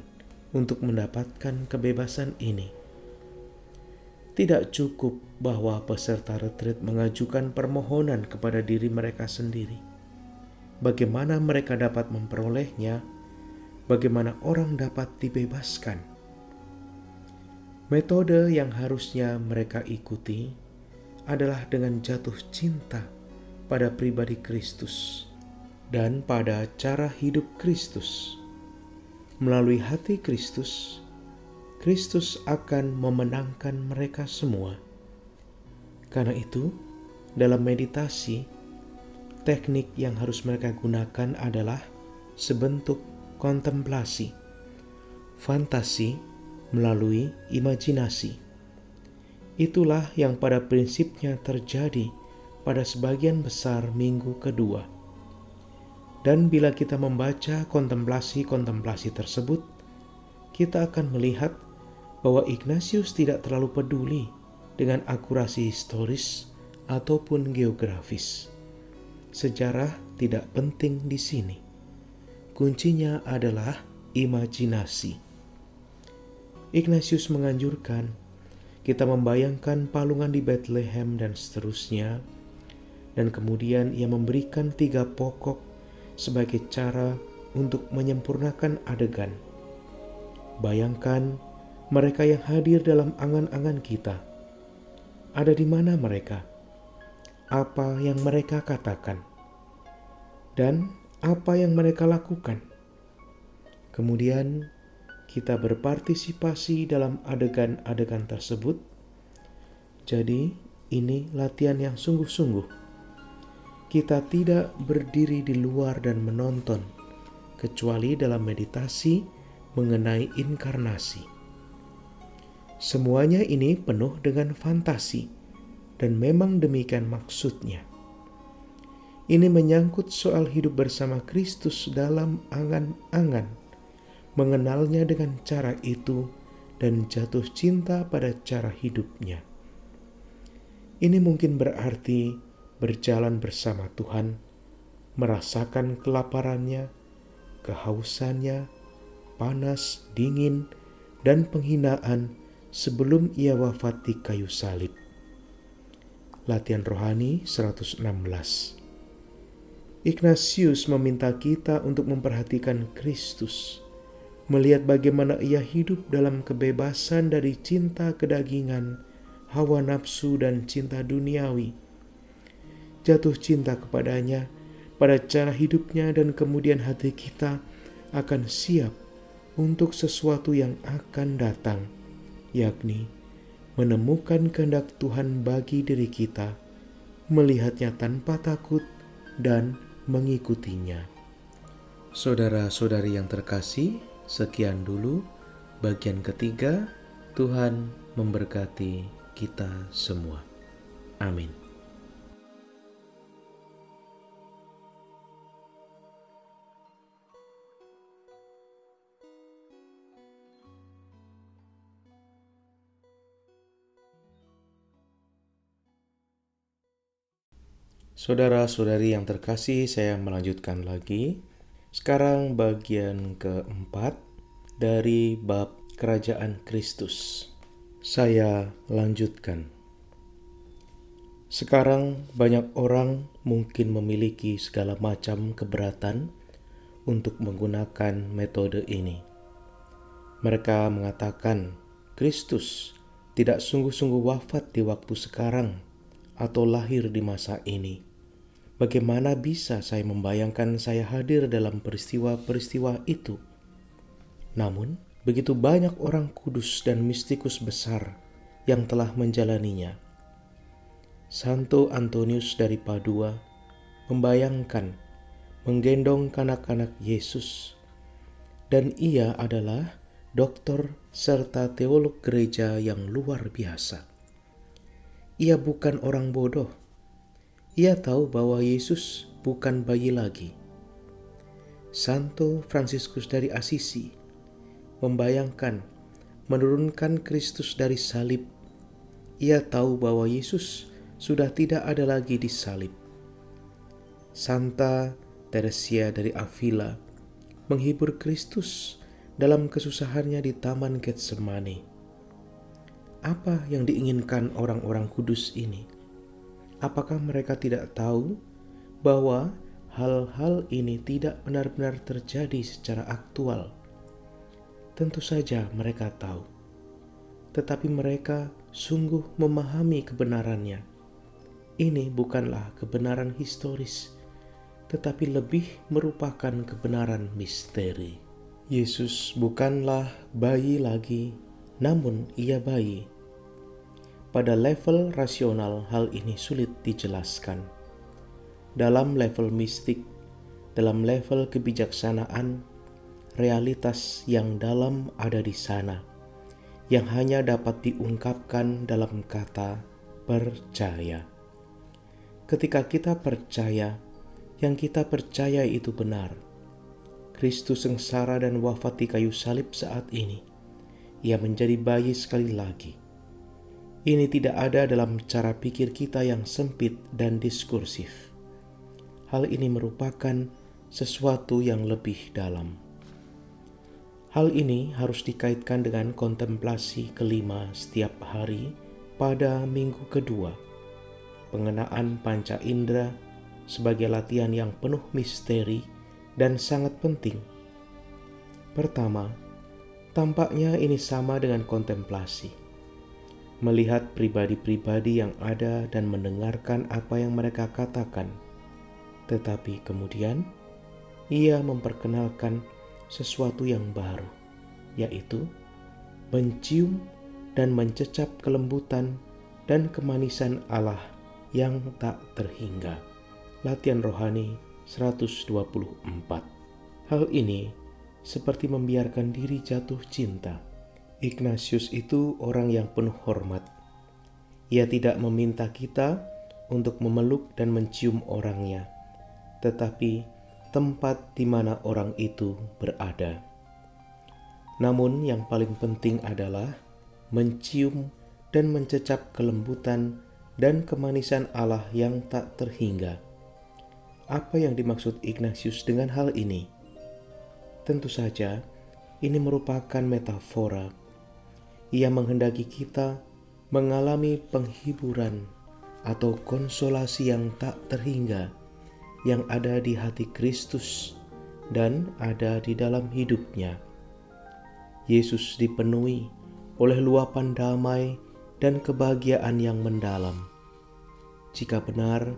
untuk mendapatkan kebebasan ini. Tidak cukup bahwa peserta retreat mengajukan permohonan kepada diri mereka sendiri. Bagaimana mereka dapat memperolehnya? Bagaimana orang dapat dibebaskan? Metode yang harusnya mereka ikuti adalah dengan jatuh cinta pada pribadi Kristus dan pada cara hidup Kristus melalui hati Kristus, Kristus akan memenangkan mereka semua. Karena itu, dalam meditasi, teknik yang harus mereka gunakan adalah sebentuk kontemplasi, fantasi melalui imajinasi. Itulah yang pada prinsipnya terjadi pada sebagian besar minggu kedua dan bila kita membaca kontemplasi-kontemplasi tersebut, kita akan melihat bahwa Ignatius tidak terlalu peduli dengan akurasi historis ataupun geografis. Sejarah tidak penting di sini. Kuncinya adalah imajinasi. Ignatius menganjurkan kita membayangkan palungan di Bethlehem dan seterusnya, dan kemudian ia memberikan tiga pokok sebagai cara untuk menyempurnakan adegan. Bayangkan mereka yang hadir dalam angan-angan kita. Ada di mana mereka? Apa yang mereka katakan? Dan apa yang mereka lakukan? Kemudian kita berpartisipasi dalam adegan-adegan tersebut. Jadi, ini latihan yang sungguh-sungguh kita tidak berdiri di luar dan menonton, kecuali dalam meditasi mengenai inkarnasi. Semuanya ini penuh dengan fantasi, dan memang demikian maksudnya. Ini menyangkut soal hidup bersama Kristus dalam angan-angan, mengenalnya dengan cara itu, dan jatuh cinta pada cara hidupnya. Ini mungkin berarti berjalan bersama Tuhan, merasakan kelaparannya, kehausannya, panas, dingin, dan penghinaan sebelum ia wafat di kayu salib. Latihan Rohani 116 Ignatius meminta kita untuk memperhatikan Kristus, melihat bagaimana ia hidup dalam kebebasan dari cinta kedagingan, hawa nafsu, dan cinta duniawi. Jatuh cinta kepadanya pada cara hidupnya dan kemudian hati kita akan siap untuk sesuatu yang akan datang, yakni menemukan kehendak Tuhan bagi diri kita, melihatnya tanpa takut dan mengikutinya. Saudara-saudari yang terkasih, sekian dulu bagian ketiga. Tuhan memberkati kita semua. Amin. Saudara-saudari yang terkasih, saya melanjutkan lagi. Sekarang bagian keempat dari bab Kerajaan Kristus. Saya lanjutkan. Sekarang banyak orang mungkin memiliki segala macam keberatan untuk menggunakan metode ini. Mereka mengatakan Kristus tidak sungguh-sungguh wafat di waktu sekarang atau lahir di masa ini Bagaimana bisa saya membayangkan saya hadir dalam peristiwa-peristiwa itu? Namun, begitu banyak orang kudus dan mistikus besar yang telah menjalaninya. Santo Antonius dari Padua membayangkan menggendong kanak-kanak Yesus, dan ia adalah dokter serta teolog gereja yang luar biasa. Ia bukan orang bodoh, ia tahu bahwa Yesus bukan bayi lagi. Santo Fransiskus dari Asisi membayangkan menurunkan Kristus dari salib. Ia tahu bahwa Yesus sudah tidak ada lagi di salib. Santa Teresia dari Avila menghibur Kristus dalam kesusahannya di Taman Getsemani. Apa yang diinginkan orang-orang kudus ini? Apakah mereka tidak tahu bahwa hal-hal ini tidak benar-benar terjadi secara aktual? Tentu saja mereka tahu, tetapi mereka sungguh memahami kebenarannya. Ini bukanlah kebenaran historis, tetapi lebih merupakan kebenaran misteri. Yesus bukanlah bayi lagi, namun ia bayi pada level rasional, hal ini sulit dijelaskan. Dalam level mistik, dalam level kebijaksanaan, realitas yang dalam ada di sana, yang hanya dapat diungkapkan dalam kata percaya. Ketika kita percaya, yang kita percaya itu benar. Kristus sengsara dan wafat di kayu salib saat ini. Ia menjadi bayi sekali lagi ini tidak ada dalam cara pikir kita yang sempit dan diskursif. Hal ini merupakan sesuatu yang lebih dalam. Hal ini harus dikaitkan dengan kontemplasi kelima setiap hari pada minggu kedua. Pengenaan panca indera sebagai latihan yang penuh misteri dan sangat penting. Pertama, tampaknya ini sama dengan kontemplasi melihat pribadi-pribadi yang ada dan mendengarkan apa yang mereka katakan. Tetapi kemudian ia memperkenalkan sesuatu yang baru, yaitu mencium dan mencecap kelembutan dan kemanisan Allah yang tak terhingga. Latihan rohani 124. Hal ini seperti membiarkan diri jatuh cinta Ignatius itu orang yang penuh hormat. Ia tidak meminta kita untuk memeluk dan mencium orangnya, tetapi tempat di mana orang itu berada. Namun, yang paling penting adalah mencium dan mencecap kelembutan dan kemanisan Allah yang tak terhingga. Apa yang dimaksud Ignatius dengan hal ini? Tentu saja, ini merupakan metafora. Ia menghendaki kita mengalami penghiburan atau konsolasi yang tak terhingga yang ada di hati Kristus dan ada di dalam hidupnya. Yesus dipenuhi oleh luapan damai dan kebahagiaan yang mendalam. Jika benar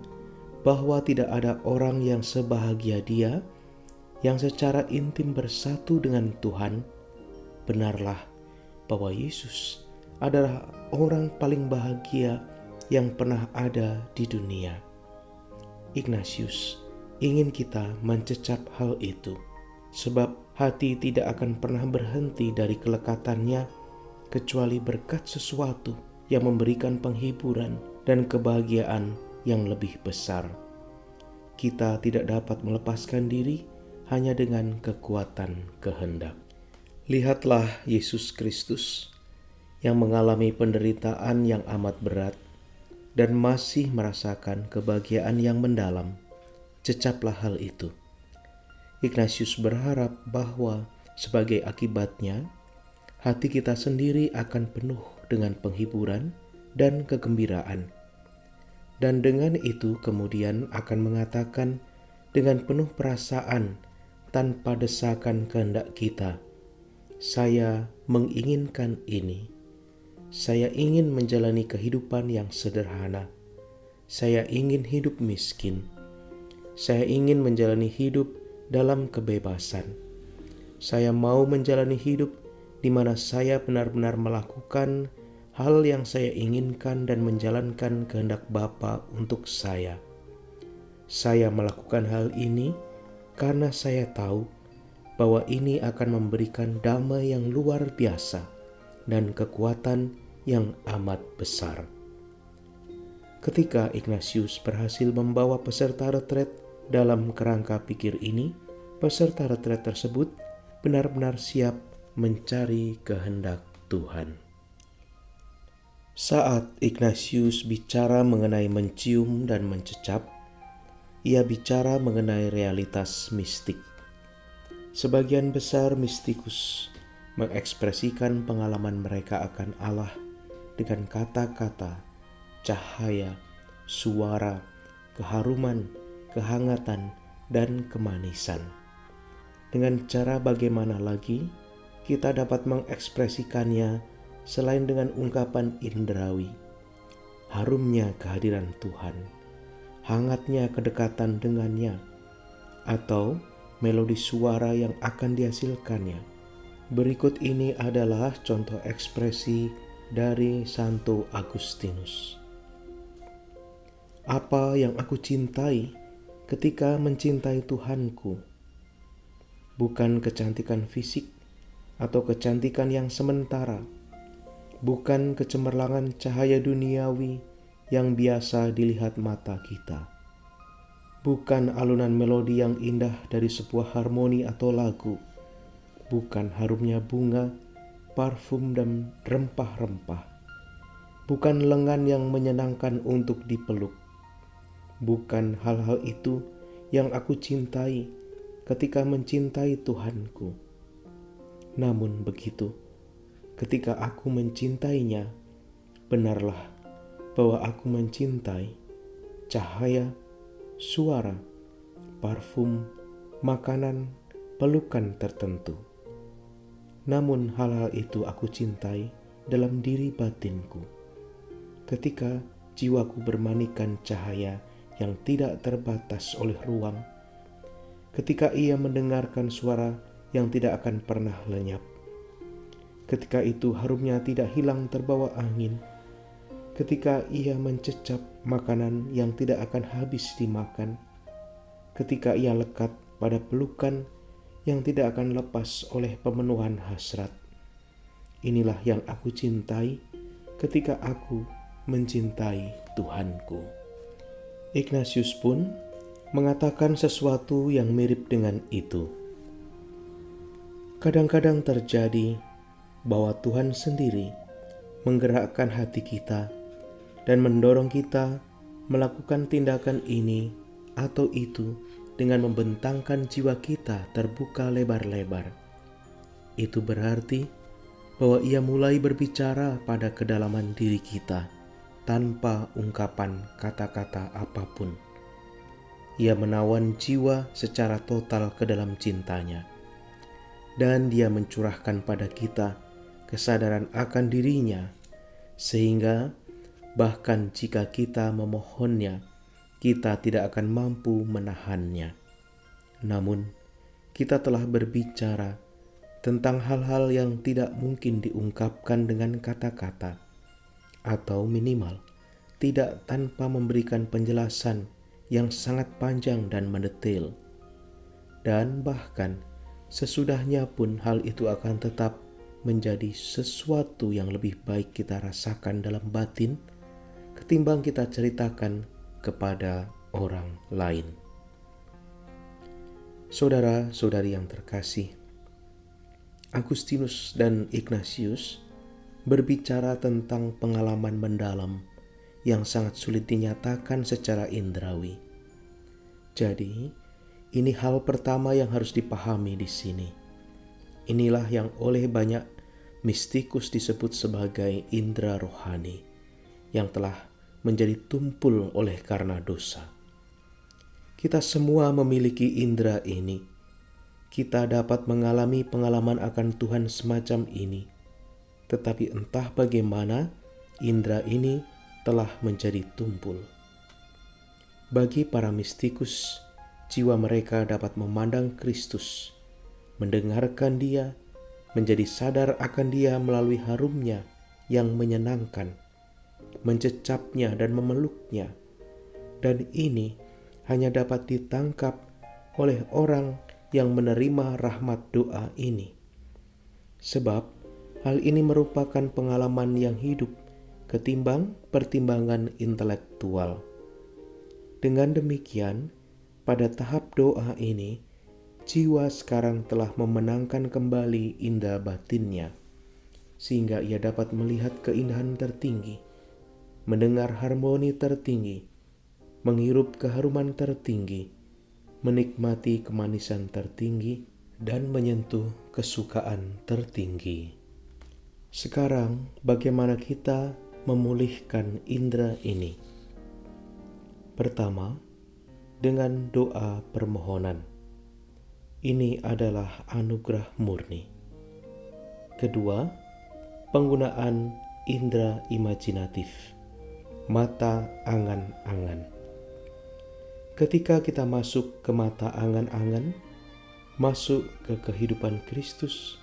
bahwa tidak ada orang yang sebahagia Dia, yang secara intim bersatu dengan Tuhan, benarlah bahwa Yesus adalah orang paling bahagia yang pernah ada di dunia. Ignatius ingin kita mencecap hal itu, sebab hati tidak akan pernah berhenti dari kelekatannya kecuali berkat sesuatu yang memberikan penghiburan dan kebahagiaan yang lebih besar. Kita tidak dapat melepaskan diri hanya dengan kekuatan kehendak. Lihatlah Yesus Kristus yang mengalami penderitaan yang amat berat dan masih merasakan kebahagiaan yang mendalam, cecaplah hal itu. Ignatius berharap bahwa sebagai akibatnya, hati kita sendiri akan penuh dengan penghiburan dan kegembiraan. Dan dengan itu kemudian akan mengatakan dengan penuh perasaan tanpa desakan kehendak kita, saya menginginkan ini saya ingin menjalani kehidupan yang sederhana. Saya ingin hidup miskin. Saya ingin menjalani hidup dalam kebebasan. Saya mau menjalani hidup di mana saya benar-benar melakukan hal yang saya inginkan dan menjalankan kehendak Bapa untuk saya. Saya melakukan hal ini karena saya tahu bahwa ini akan memberikan damai yang luar biasa dan kekuatan yang amat besar. Ketika Ignatius berhasil membawa peserta retret dalam kerangka pikir ini, peserta retret tersebut benar-benar siap mencari kehendak Tuhan. Saat Ignatius bicara mengenai mencium dan mencecap, ia bicara mengenai realitas mistik. Sebagian besar mistikus mengekspresikan pengalaman mereka akan Allah dengan kata-kata, cahaya, suara, keharuman, kehangatan, dan kemanisan. Dengan cara bagaimana lagi kita dapat mengekspresikannya selain dengan ungkapan indrawi, harumnya kehadiran Tuhan, hangatnya kedekatan dengannya, atau melodi suara yang akan dihasilkannya. Berikut ini adalah contoh ekspresi dari Santo Agustinus. Apa yang aku cintai ketika mencintai Tuhanku? Bukan kecantikan fisik atau kecantikan yang sementara, bukan kecemerlangan cahaya duniawi yang biasa dilihat mata kita, bukan alunan melodi yang indah dari sebuah harmoni atau lagu, bukan harumnya bunga parfum dan rempah-rempah, bukan lengan yang menyenangkan untuk dipeluk, bukan hal-hal itu yang aku cintai ketika mencintai Tuhanku. Namun begitu, ketika aku mencintainya, benarlah bahwa aku mencintai cahaya, suara, parfum, makanan, pelukan tertentu. Namun hal-hal itu aku cintai dalam diri batinku. Ketika jiwaku bermanikan cahaya yang tidak terbatas oleh ruang, ketika ia mendengarkan suara yang tidak akan pernah lenyap, ketika itu harumnya tidak hilang terbawa angin, ketika ia mencecap makanan yang tidak akan habis dimakan, ketika ia lekat pada pelukan yang tidak akan lepas oleh pemenuhan hasrat. Inilah yang aku cintai ketika aku mencintai Tuhanku. Ignatius pun mengatakan sesuatu yang mirip dengan itu. Kadang-kadang terjadi bahwa Tuhan sendiri menggerakkan hati kita dan mendorong kita melakukan tindakan ini atau itu dengan membentangkan jiwa kita terbuka lebar-lebar. Itu berarti bahwa ia mulai berbicara pada kedalaman diri kita tanpa ungkapan kata-kata apa pun. Ia menawan jiwa secara total ke dalam cintanya, dan dia mencurahkan pada kita kesadaran akan dirinya, sehingga bahkan jika kita memohonnya, kita tidak akan mampu menahannya. Namun, kita telah berbicara tentang hal-hal yang tidak mungkin diungkapkan dengan kata-kata, atau minimal tidak tanpa memberikan penjelasan yang sangat panjang dan mendetail. Dan bahkan sesudahnya pun hal itu akan tetap menjadi sesuatu yang lebih baik kita rasakan dalam batin ketimbang kita ceritakan kepada orang lain. Saudara-saudari yang terkasih, Agustinus dan Ignatius berbicara tentang pengalaman mendalam yang sangat sulit dinyatakan secara indrawi. Jadi, ini hal pertama yang harus dipahami di sini. Inilah yang oleh banyak mistikus disebut sebagai indera rohani yang telah menjadi tumpul oleh karena dosa. Kita semua memiliki indera ini. Kita dapat mengalami pengalaman akan Tuhan semacam ini, tetapi entah bagaimana indera ini telah menjadi tumpul. Bagi para mistikus, jiwa mereka dapat memandang Kristus, mendengarkan Dia, menjadi sadar akan Dia melalui harumnya yang menyenangkan, mencecapnya dan memeluknya. Dan ini hanya dapat ditangkap oleh orang yang menerima rahmat doa ini. Sebab hal ini merupakan pengalaman yang hidup ketimbang pertimbangan intelektual. Dengan demikian, pada tahap doa ini, jiwa sekarang telah memenangkan kembali indah batinnya, sehingga ia dapat melihat keindahan tertinggi, mendengar harmoni tertinggi, menghirup keharuman tertinggi, menikmati kemanisan tertinggi, dan menyentuh kesukaan tertinggi. Sekarang, bagaimana kita memulihkan indera ini. Pertama, dengan doa permohonan. Ini adalah anugerah murni. Kedua, penggunaan indera imajinatif, mata angan-angan. Ketika kita masuk ke mata angan-angan, masuk ke kehidupan Kristus,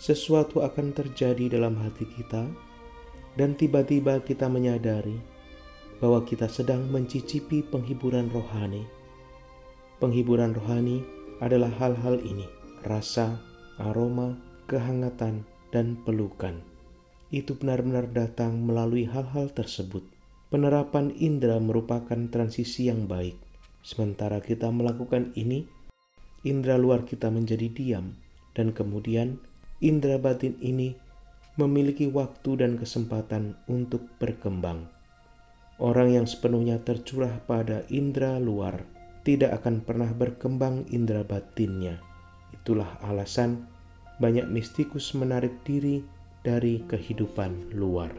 sesuatu akan terjadi dalam hati kita dan tiba-tiba kita menyadari bahwa kita sedang mencicipi penghiburan rohani. Penghiburan rohani adalah hal-hal ini: rasa, aroma, kehangatan, dan pelukan. Itu benar-benar datang melalui hal-hal tersebut. Penerapan indera merupakan transisi yang baik. Sementara kita melakukan ini, indera luar kita menjadi diam, dan kemudian indera batin ini memiliki waktu dan kesempatan untuk berkembang. Orang yang sepenuhnya tercurah pada indera luar tidak akan pernah berkembang indera batinnya. Itulah alasan banyak mistikus menarik diri dari kehidupan luar.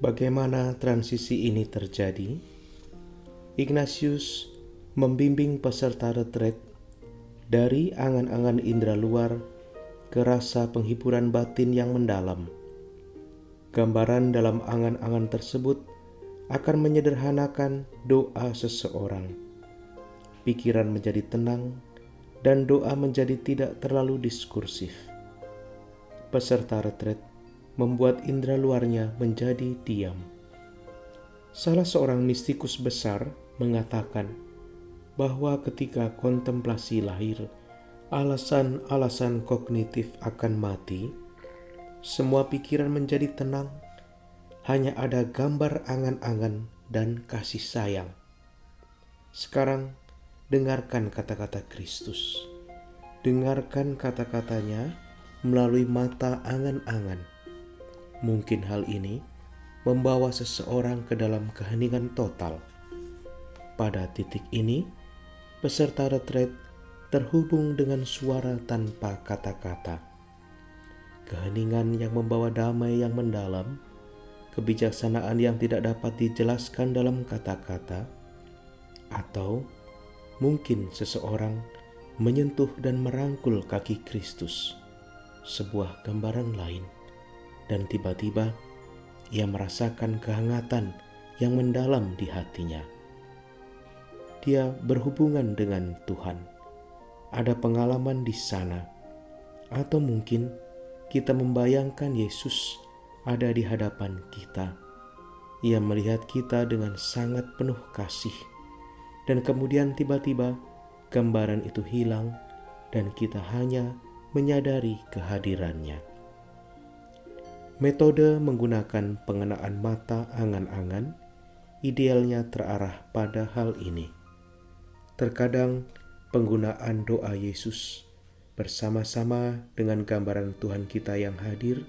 Bagaimana transisi ini terjadi? Ignatius membimbing peserta retret dari angan-angan indera luar ke rasa penghiburan batin yang mendalam. Gambaran dalam angan-angan tersebut akan menyederhanakan doa seseorang. Pikiran menjadi tenang dan doa menjadi tidak terlalu diskursif. Peserta retret membuat indera luarnya menjadi diam. Salah seorang mistikus besar mengatakan bahwa ketika kontemplasi lahir, alasan-alasan kognitif akan mati, semua pikiran menjadi tenang, hanya ada gambar angan-angan dan kasih sayang. Sekarang, dengarkan kata-kata Kristus. Dengarkan kata-katanya melalui mata angan-angan. Mungkin hal ini membawa seseorang ke dalam keheningan total. Pada titik ini, peserta retret terhubung dengan suara tanpa kata-kata. Keheningan yang membawa damai yang mendalam, kebijaksanaan yang tidak dapat dijelaskan dalam kata-kata, atau mungkin seseorang menyentuh dan merangkul kaki Kristus, sebuah gambaran lain, dan tiba-tiba ia merasakan kehangatan yang mendalam di hatinya. Dia berhubungan dengan Tuhan ada pengalaman di sana, atau mungkin kita membayangkan Yesus ada di hadapan kita. Ia melihat kita dengan sangat penuh kasih, dan kemudian tiba-tiba gambaran itu hilang, dan kita hanya menyadari kehadirannya. Metode menggunakan pengenaan mata angan-angan idealnya terarah pada hal ini. Terkadang penggunaan doa Yesus bersama-sama dengan gambaran Tuhan kita yang hadir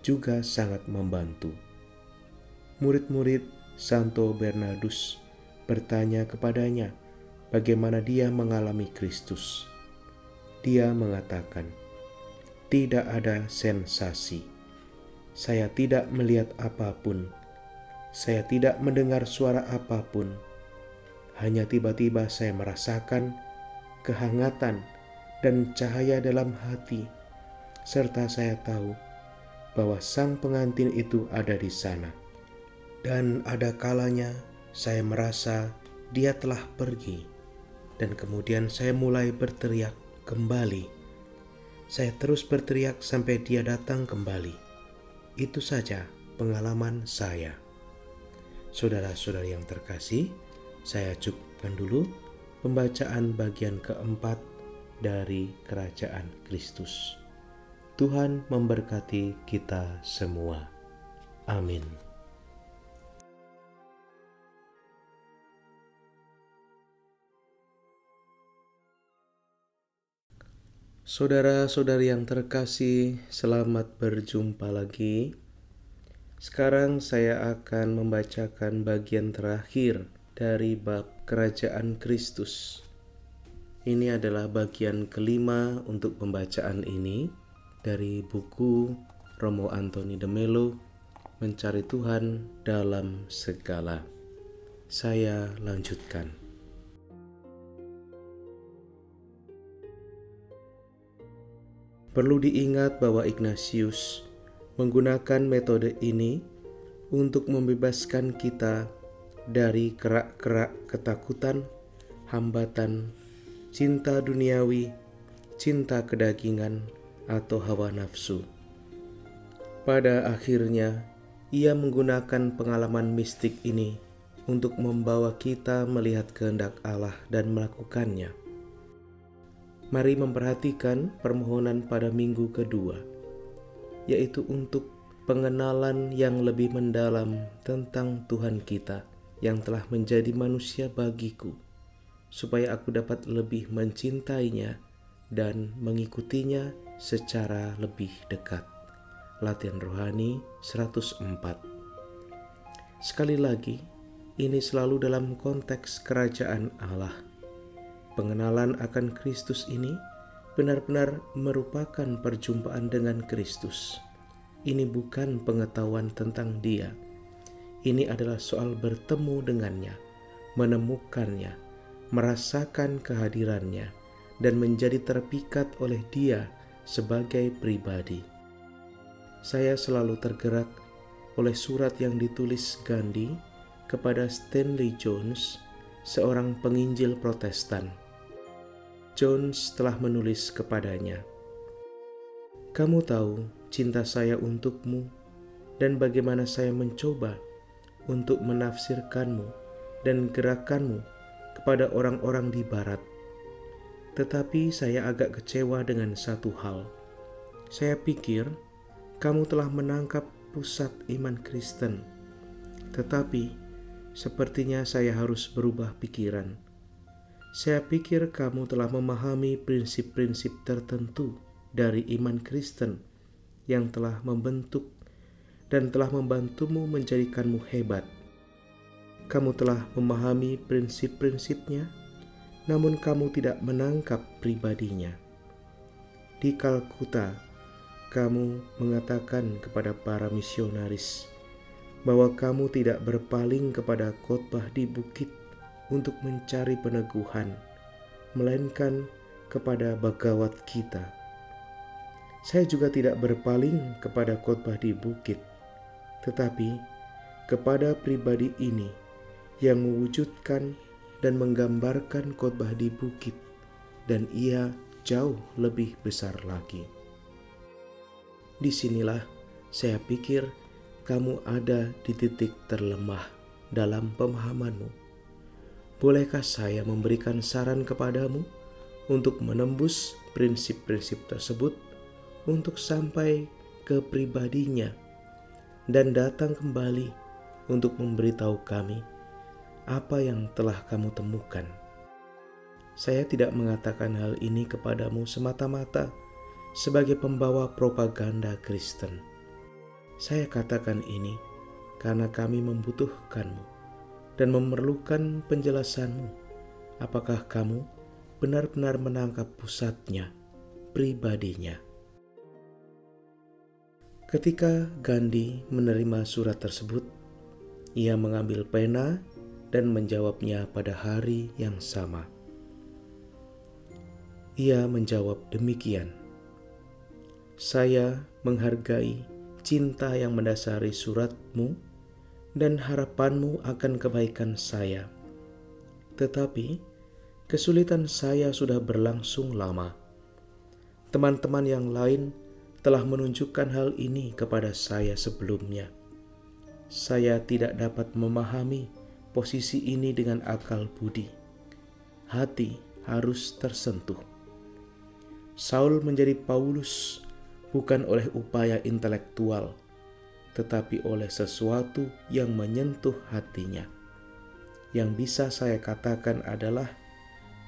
juga sangat membantu. Murid-murid Santo Bernardus bertanya kepadanya bagaimana dia mengalami Kristus. Dia mengatakan, "Tidak ada sensasi. Saya tidak melihat apa pun. Saya tidak mendengar suara apa pun. Hanya tiba-tiba saya merasakan kehangatan, dan cahaya dalam hati, serta saya tahu bahwa sang pengantin itu ada di sana. Dan ada kalanya saya merasa dia telah pergi, dan kemudian saya mulai berteriak kembali. Saya terus berteriak sampai dia datang kembali. Itu saja pengalaman saya. Saudara-saudari yang terkasih, saya cukupkan dulu pembacaan bagian keempat dari Kerajaan Kristus. Tuhan memberkati kita semua. Amin. Saudara-saudari yang terkasih, selamat berjumpa lagi. Sekarang saya akan membacakan bagian terakhir dari bab Kerajaan Kristus. Ini adalah bagian kelima untuk pembacaan ini dari buku Romo Antoni de Melo, Mencari Tuhan dalam Segala. Saya lanjutkan. Perlu diingat bahwa Ignatius menggunakan metode ini untuk membebaskan kita dari kerak-kerak ketakutan, hambatan, cinta duniawi, cinta kedagingan, atau hawa nafsu. Pada akhirnya, ia menggunakan pengalaman mistik ini untuk membawa kita melihat kehendak Allah dan melakukannya. Mari memperhatikan permohonan pada minggu kedua, yaitu untuk pengenalan yang lebih mendalam tentang Tuhan kita yang telah menjadi manusia bagiku, supaya aku dapat lebih mencintainya dan mengikutinya secara lebih dekat. Latihan Rohani 104 Sekali lagi, ini selalu dalam konteks kerajaan Allah. Pengenalan akan Kristus ini benar-benar merupakan perjumpaan dengan Kristus. Ini bukan pengetahuan tentang Dia, ini adalah soal bertemu dengannya, menemukannya, merasakan kehadirannya, dan menjadi terpikat oleh dia sebagai pribadi. Saya selalu tergerak oleh surat yang ditulis Gandhi kepada Stanley Jones, seorang penginjil Protestan. Jones telah menulis kepadanya, "Kamu tahu cinta saya untukmu dan bagaimana saya mencoba untuk menafsirkanmu dan gerakanmu kepada orang-orang di barat. Tetapi saya agak kecewa dengan satu hal. Saya pikir kamu telah menangkap pusat iman Kristen. Tetapi sepertinya saya harus berubah pikiran. Saya pikir kamu telah memahami prinsip-prinsip tertentu dari iman Kristen yang telah membentuk dan telah membantumu menjadikanmu hebat. Kamu telah memahami prinsip-prinsipnya, namun kamu tidak menangkap pribadinya. Di Kalkuta, kamu mengatakan kepada para misionaris bahwa kamu tidak berpaling kepada khotbah di bukit untuk mencari peneguhan, melainkan kepada bagawat kita. Saya juga tidak berpaling kepada khotbah di bukit, tetapi kepada pribadi ini yang mewujudkan dan menggambarkan khotbah di bukit, dan ia jauh lebih besar lagi. Di sinilah saya pikir kamu ada di titik terlemah dalam pemahamanmu. Bolehkah saya memberikan saran kepadamu untuk menembus prinsip-prinsip tersebut untuk sampai ke pribadinya dan datang kembali untuk memberitahu kami apa yang telah kamu temukan. Saya tidak mengatakan hal ini kepadamu semata-mata sebagai pembawa propaganda Kristen saya katakan ini karena kami membutuhkanmu dan memerlukan penjelasanmu. Apakah kamu benar-benar menangkap pusatnya, pribadinya? Ketika Gandhi menerima surat tersebut, ia mengambil pena dan menjawabnya pada hari yang sama. Ia menjawab demikian: "Saya menghargai cinta yang mendasari suratmu dan harapanmu akan kebaikan saya. Tetapi kesulitan saya sudah berlangsung lama. Teman-teman yang lain telah menunjukkan hal ini kepada saya sebelumnya. Saya tidak dapat memahami posisi ini dengan akal budi. Hati harus tersentuh. Saul menjadi Paulus bukan oleh upaya intelektual, tetapi oleh sesuatu yang menyentuh hatinya. Yang bisa saya katakan adalah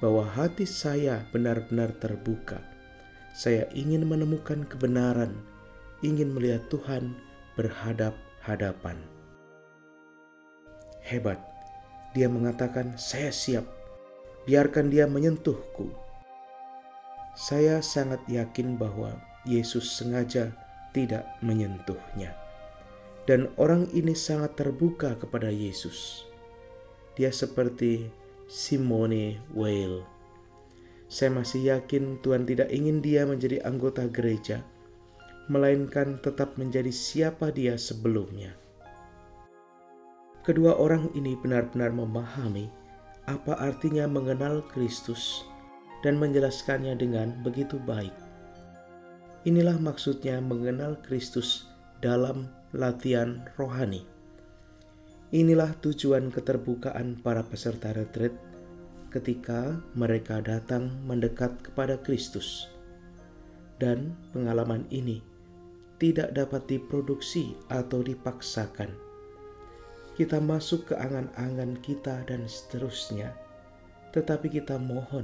bahwa hati saya benar-benar terbuka. Saya ingin menemukan kebenaran, ingin melihat Tuhan berhadap-hadapan. Hebat, dia mengatakan, "Saya siap, biarkan dia menyentuhku." Saya sangat yakin bahwa Yesus sengaja tidak menyentuhnya. Dan orang ini sangat terbuka kepada Yesus. Dia seperti Simone Weil. Saya masih yakin Tuhan tidak ingin dia menjadi anggota gereja, melainkan tetap menjadi siapa dia sebelumnya. Kedua orang ini benar-benar memahami apa artinya mengenal Kristus dan menjelaskannya dengan begitu baik. Inilah maksudnya mengenal Kristus dalam latihan rohani. Inilah tujuan keterbukaan para peserta retret ketika mereka datang mendekat kepada Kristus. Dan pengalaman ini tidak dapat diproduksi atau dipaksakan. Kita masuk ke angan-angan kita dan seterusnya, tetapi kita mohon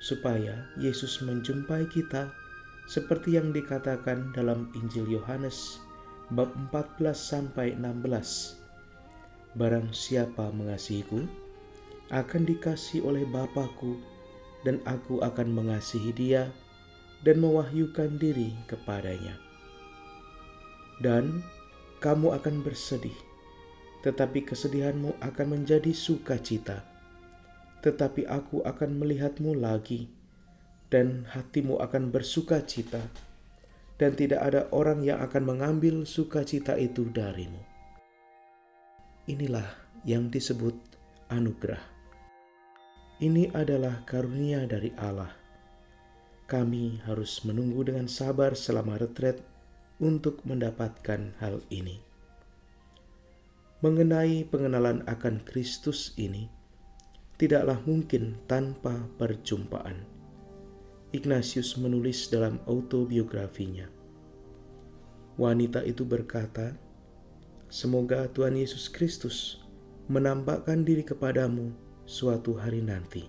supaya Yesus menjumpai kita seperti yang dikatakan dalam Injil Yohanes bab 14 sampai 16. Barang siapa mengasihiku akan dikasih oleh Bapakku dan aku akan mengasihi dia dan mewahyukan diri kepadanya. Dan kamu akan bersedih, tetapi kesedihanmu akan menjadi sukacita. Tetapi aku akan melihatmu lagi dan hatimu akan bersuka cita, dan tidak ada orang yang akan mengambil sukacita itu darimu. Inilah yang disebut anugerah. Ini adalah karunia dari Allah. Kami harus menunggu dengan sabar selama retret untuk mendapatkan hal ini. Mengenai pengenalan akan Kristus ini, tidaklah mungkin tanpa perjumpaan Ignatius menulis dalam autobiografinya. Wanita itu berkata, "Semoga Tuhan Yesus Kristus menampakkan diri kepadamu suatu hari nanti."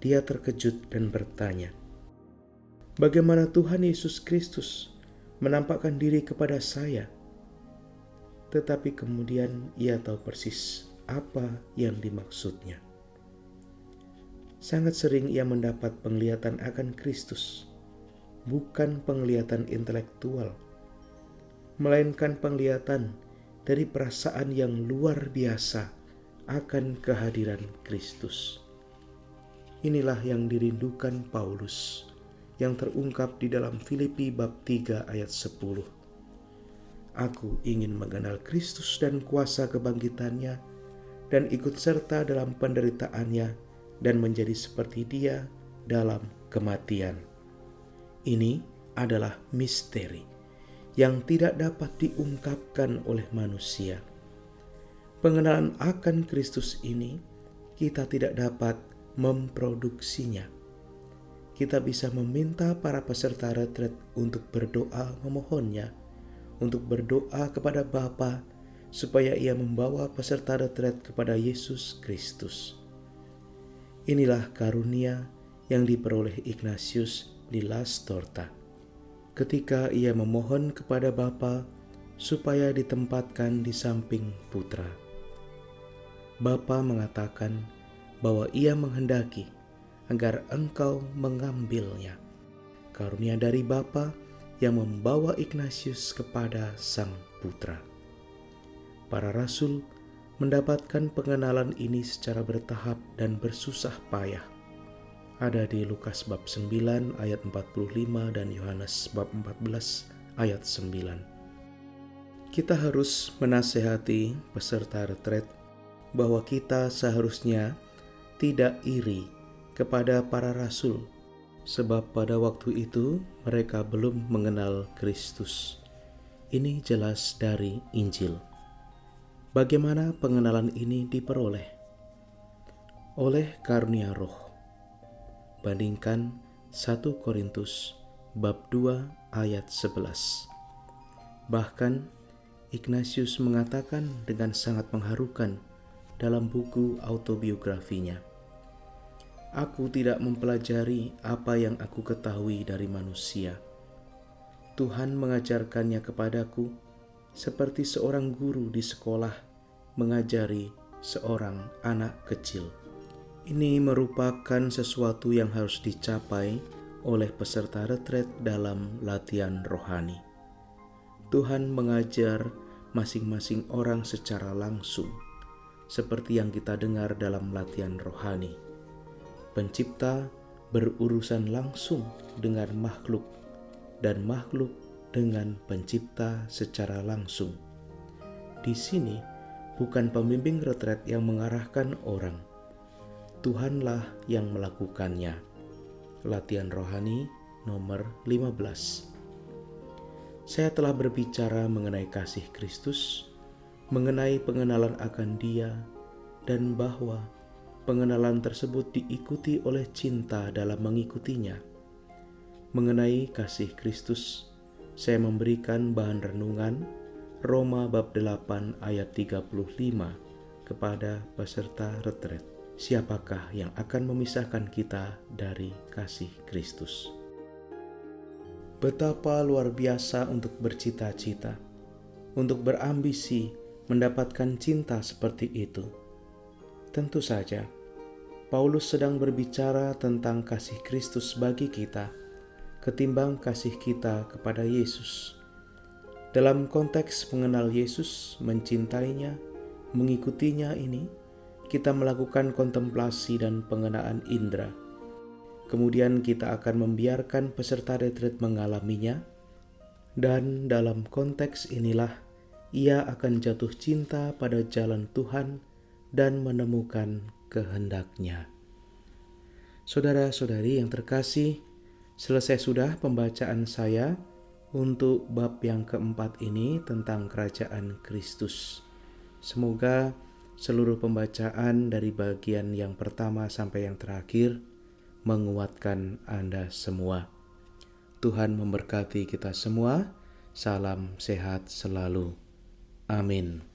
Dia terkejut dan bertanya, "Bagaimana Tuhan Yesus Kristus menampakkan diri kepada saya tetapi kemudian ia tahu persis apa yang dimaksudnya. Sangat sering ia mendapat penglihatan akan Kristus, bukan penglihatan intelektual, melainkan penglihatan dari perasaan yang luar biasa akan kehadiran Kristus. Inilah yang dirindukan Paulus yang terungkap di dalam Filipi bab 3 ayat 10. Aku ingin mengenal Kristus dan kuasa kebangkitannya dan ikut serta dalam penderitaannya dan menjadi seperti dia dalam kematian. Ini adalah misteri yang tidak dapat diungkapkan oleh manusia. Pengenalan akan Kristus ini kita tidak dapat memproduksinya. Kita bisa meminta para peserta retret untuk berdoa memohonnya, untuk berdoa kepada Bapa supaya ia membawa peserta retret kepada Yesus Kristus. Inilah karunia yang diperoleh Ignatius di Las Torta. Ketika ia memohon kepada Bapa supaya ditempatkan di samping putra. Bapa mengatakan, bahwa ia menghendaki agar engkau mengambilnya. Karunia dari Bapa yang membawa Ignatius kepada Sang Putra. Para rasul mendapatkan pengenalan ini secara bertahap dan bersusah payah. Ada di Lukas bab 9 ayat 45 dan Yohanes bab 14 ayat 9. Kita harus menasehati peserta retret bahwa kita seharusnya tidak iri kepada para rasul, sebab pada waktu itu mereka belum mengenal Kristus. Ini jelas dari Injil. Bagaimana pengenalan ini diperoleh? Oleh karunia roh. Bandingkan 1 Korintus bab 2 ayat 11. Bahkan Ignatius mengatakan dengan sangat mengharukan dalam buku autobiografinya Aku tidak mempelajari apa yang aku ketahui dari manusia. Tuhan mengajarkannya kepadaku seperti seorang guru di sekolah mengajari seorang anak kecil. Ini merupakan sesuatu yang harus dicapai oleh peserta retret dalam latihan rohani. Tuhan mengajar masing-masing orang secara langsung, seperti yang kita dengar dalam latihan rohani Pencipta berurusan langsung dengan makhluk, dan makhluk dengan Pencipta secara langsung. Di sini bukan pembimbing retret yang mengarahkan orang, Tuhanlah yang melakukannya. Latihan rohani nomor 15. Saya telah berbicara mengenai kasih Kristus, mengenai pengenalan akan Dia, dan bahwa Pengenalan tersebut diikuti oleh cinta dalam mengikutinya. Mengenai kasih Kristus, saya memberikan bahan renungan Roma bab 8 ayat 35 kepada peserta retret. Siapakah yang akan memisahkan kita dari kasih Kristus? Betapa luar biasa untuk bercita-cita, untuk berambisi mendapatkan cinta seperti itu Tentu saja, Paulus sedang berbicara tentang kasih Kristus bagi kita, ketimbang kasih kita kepada Yesus. Dalam konteks mengenal Yesus, mencintainya, mengikutinya ini, kita melakukan kontemplasi dan pengenaan indera. Kemudian kita akan membiarkan peserta retret mengalaminya, dan dalam konteks inilah ia akan jatuh cinta pada jalan Tuhan dan menemukan kehendaknya. Saudara-saudari yang terkasih, selesai sudah pembacaan saya untuk bab yang keempat ini tentang kerajaan Kristus. Semoga seluruh pembacaan dari bagian yang pertama sampai yang terakhir menguatkan Anda semua. Tuhan memberkati kita semua. Salam sehat selalu. Amin.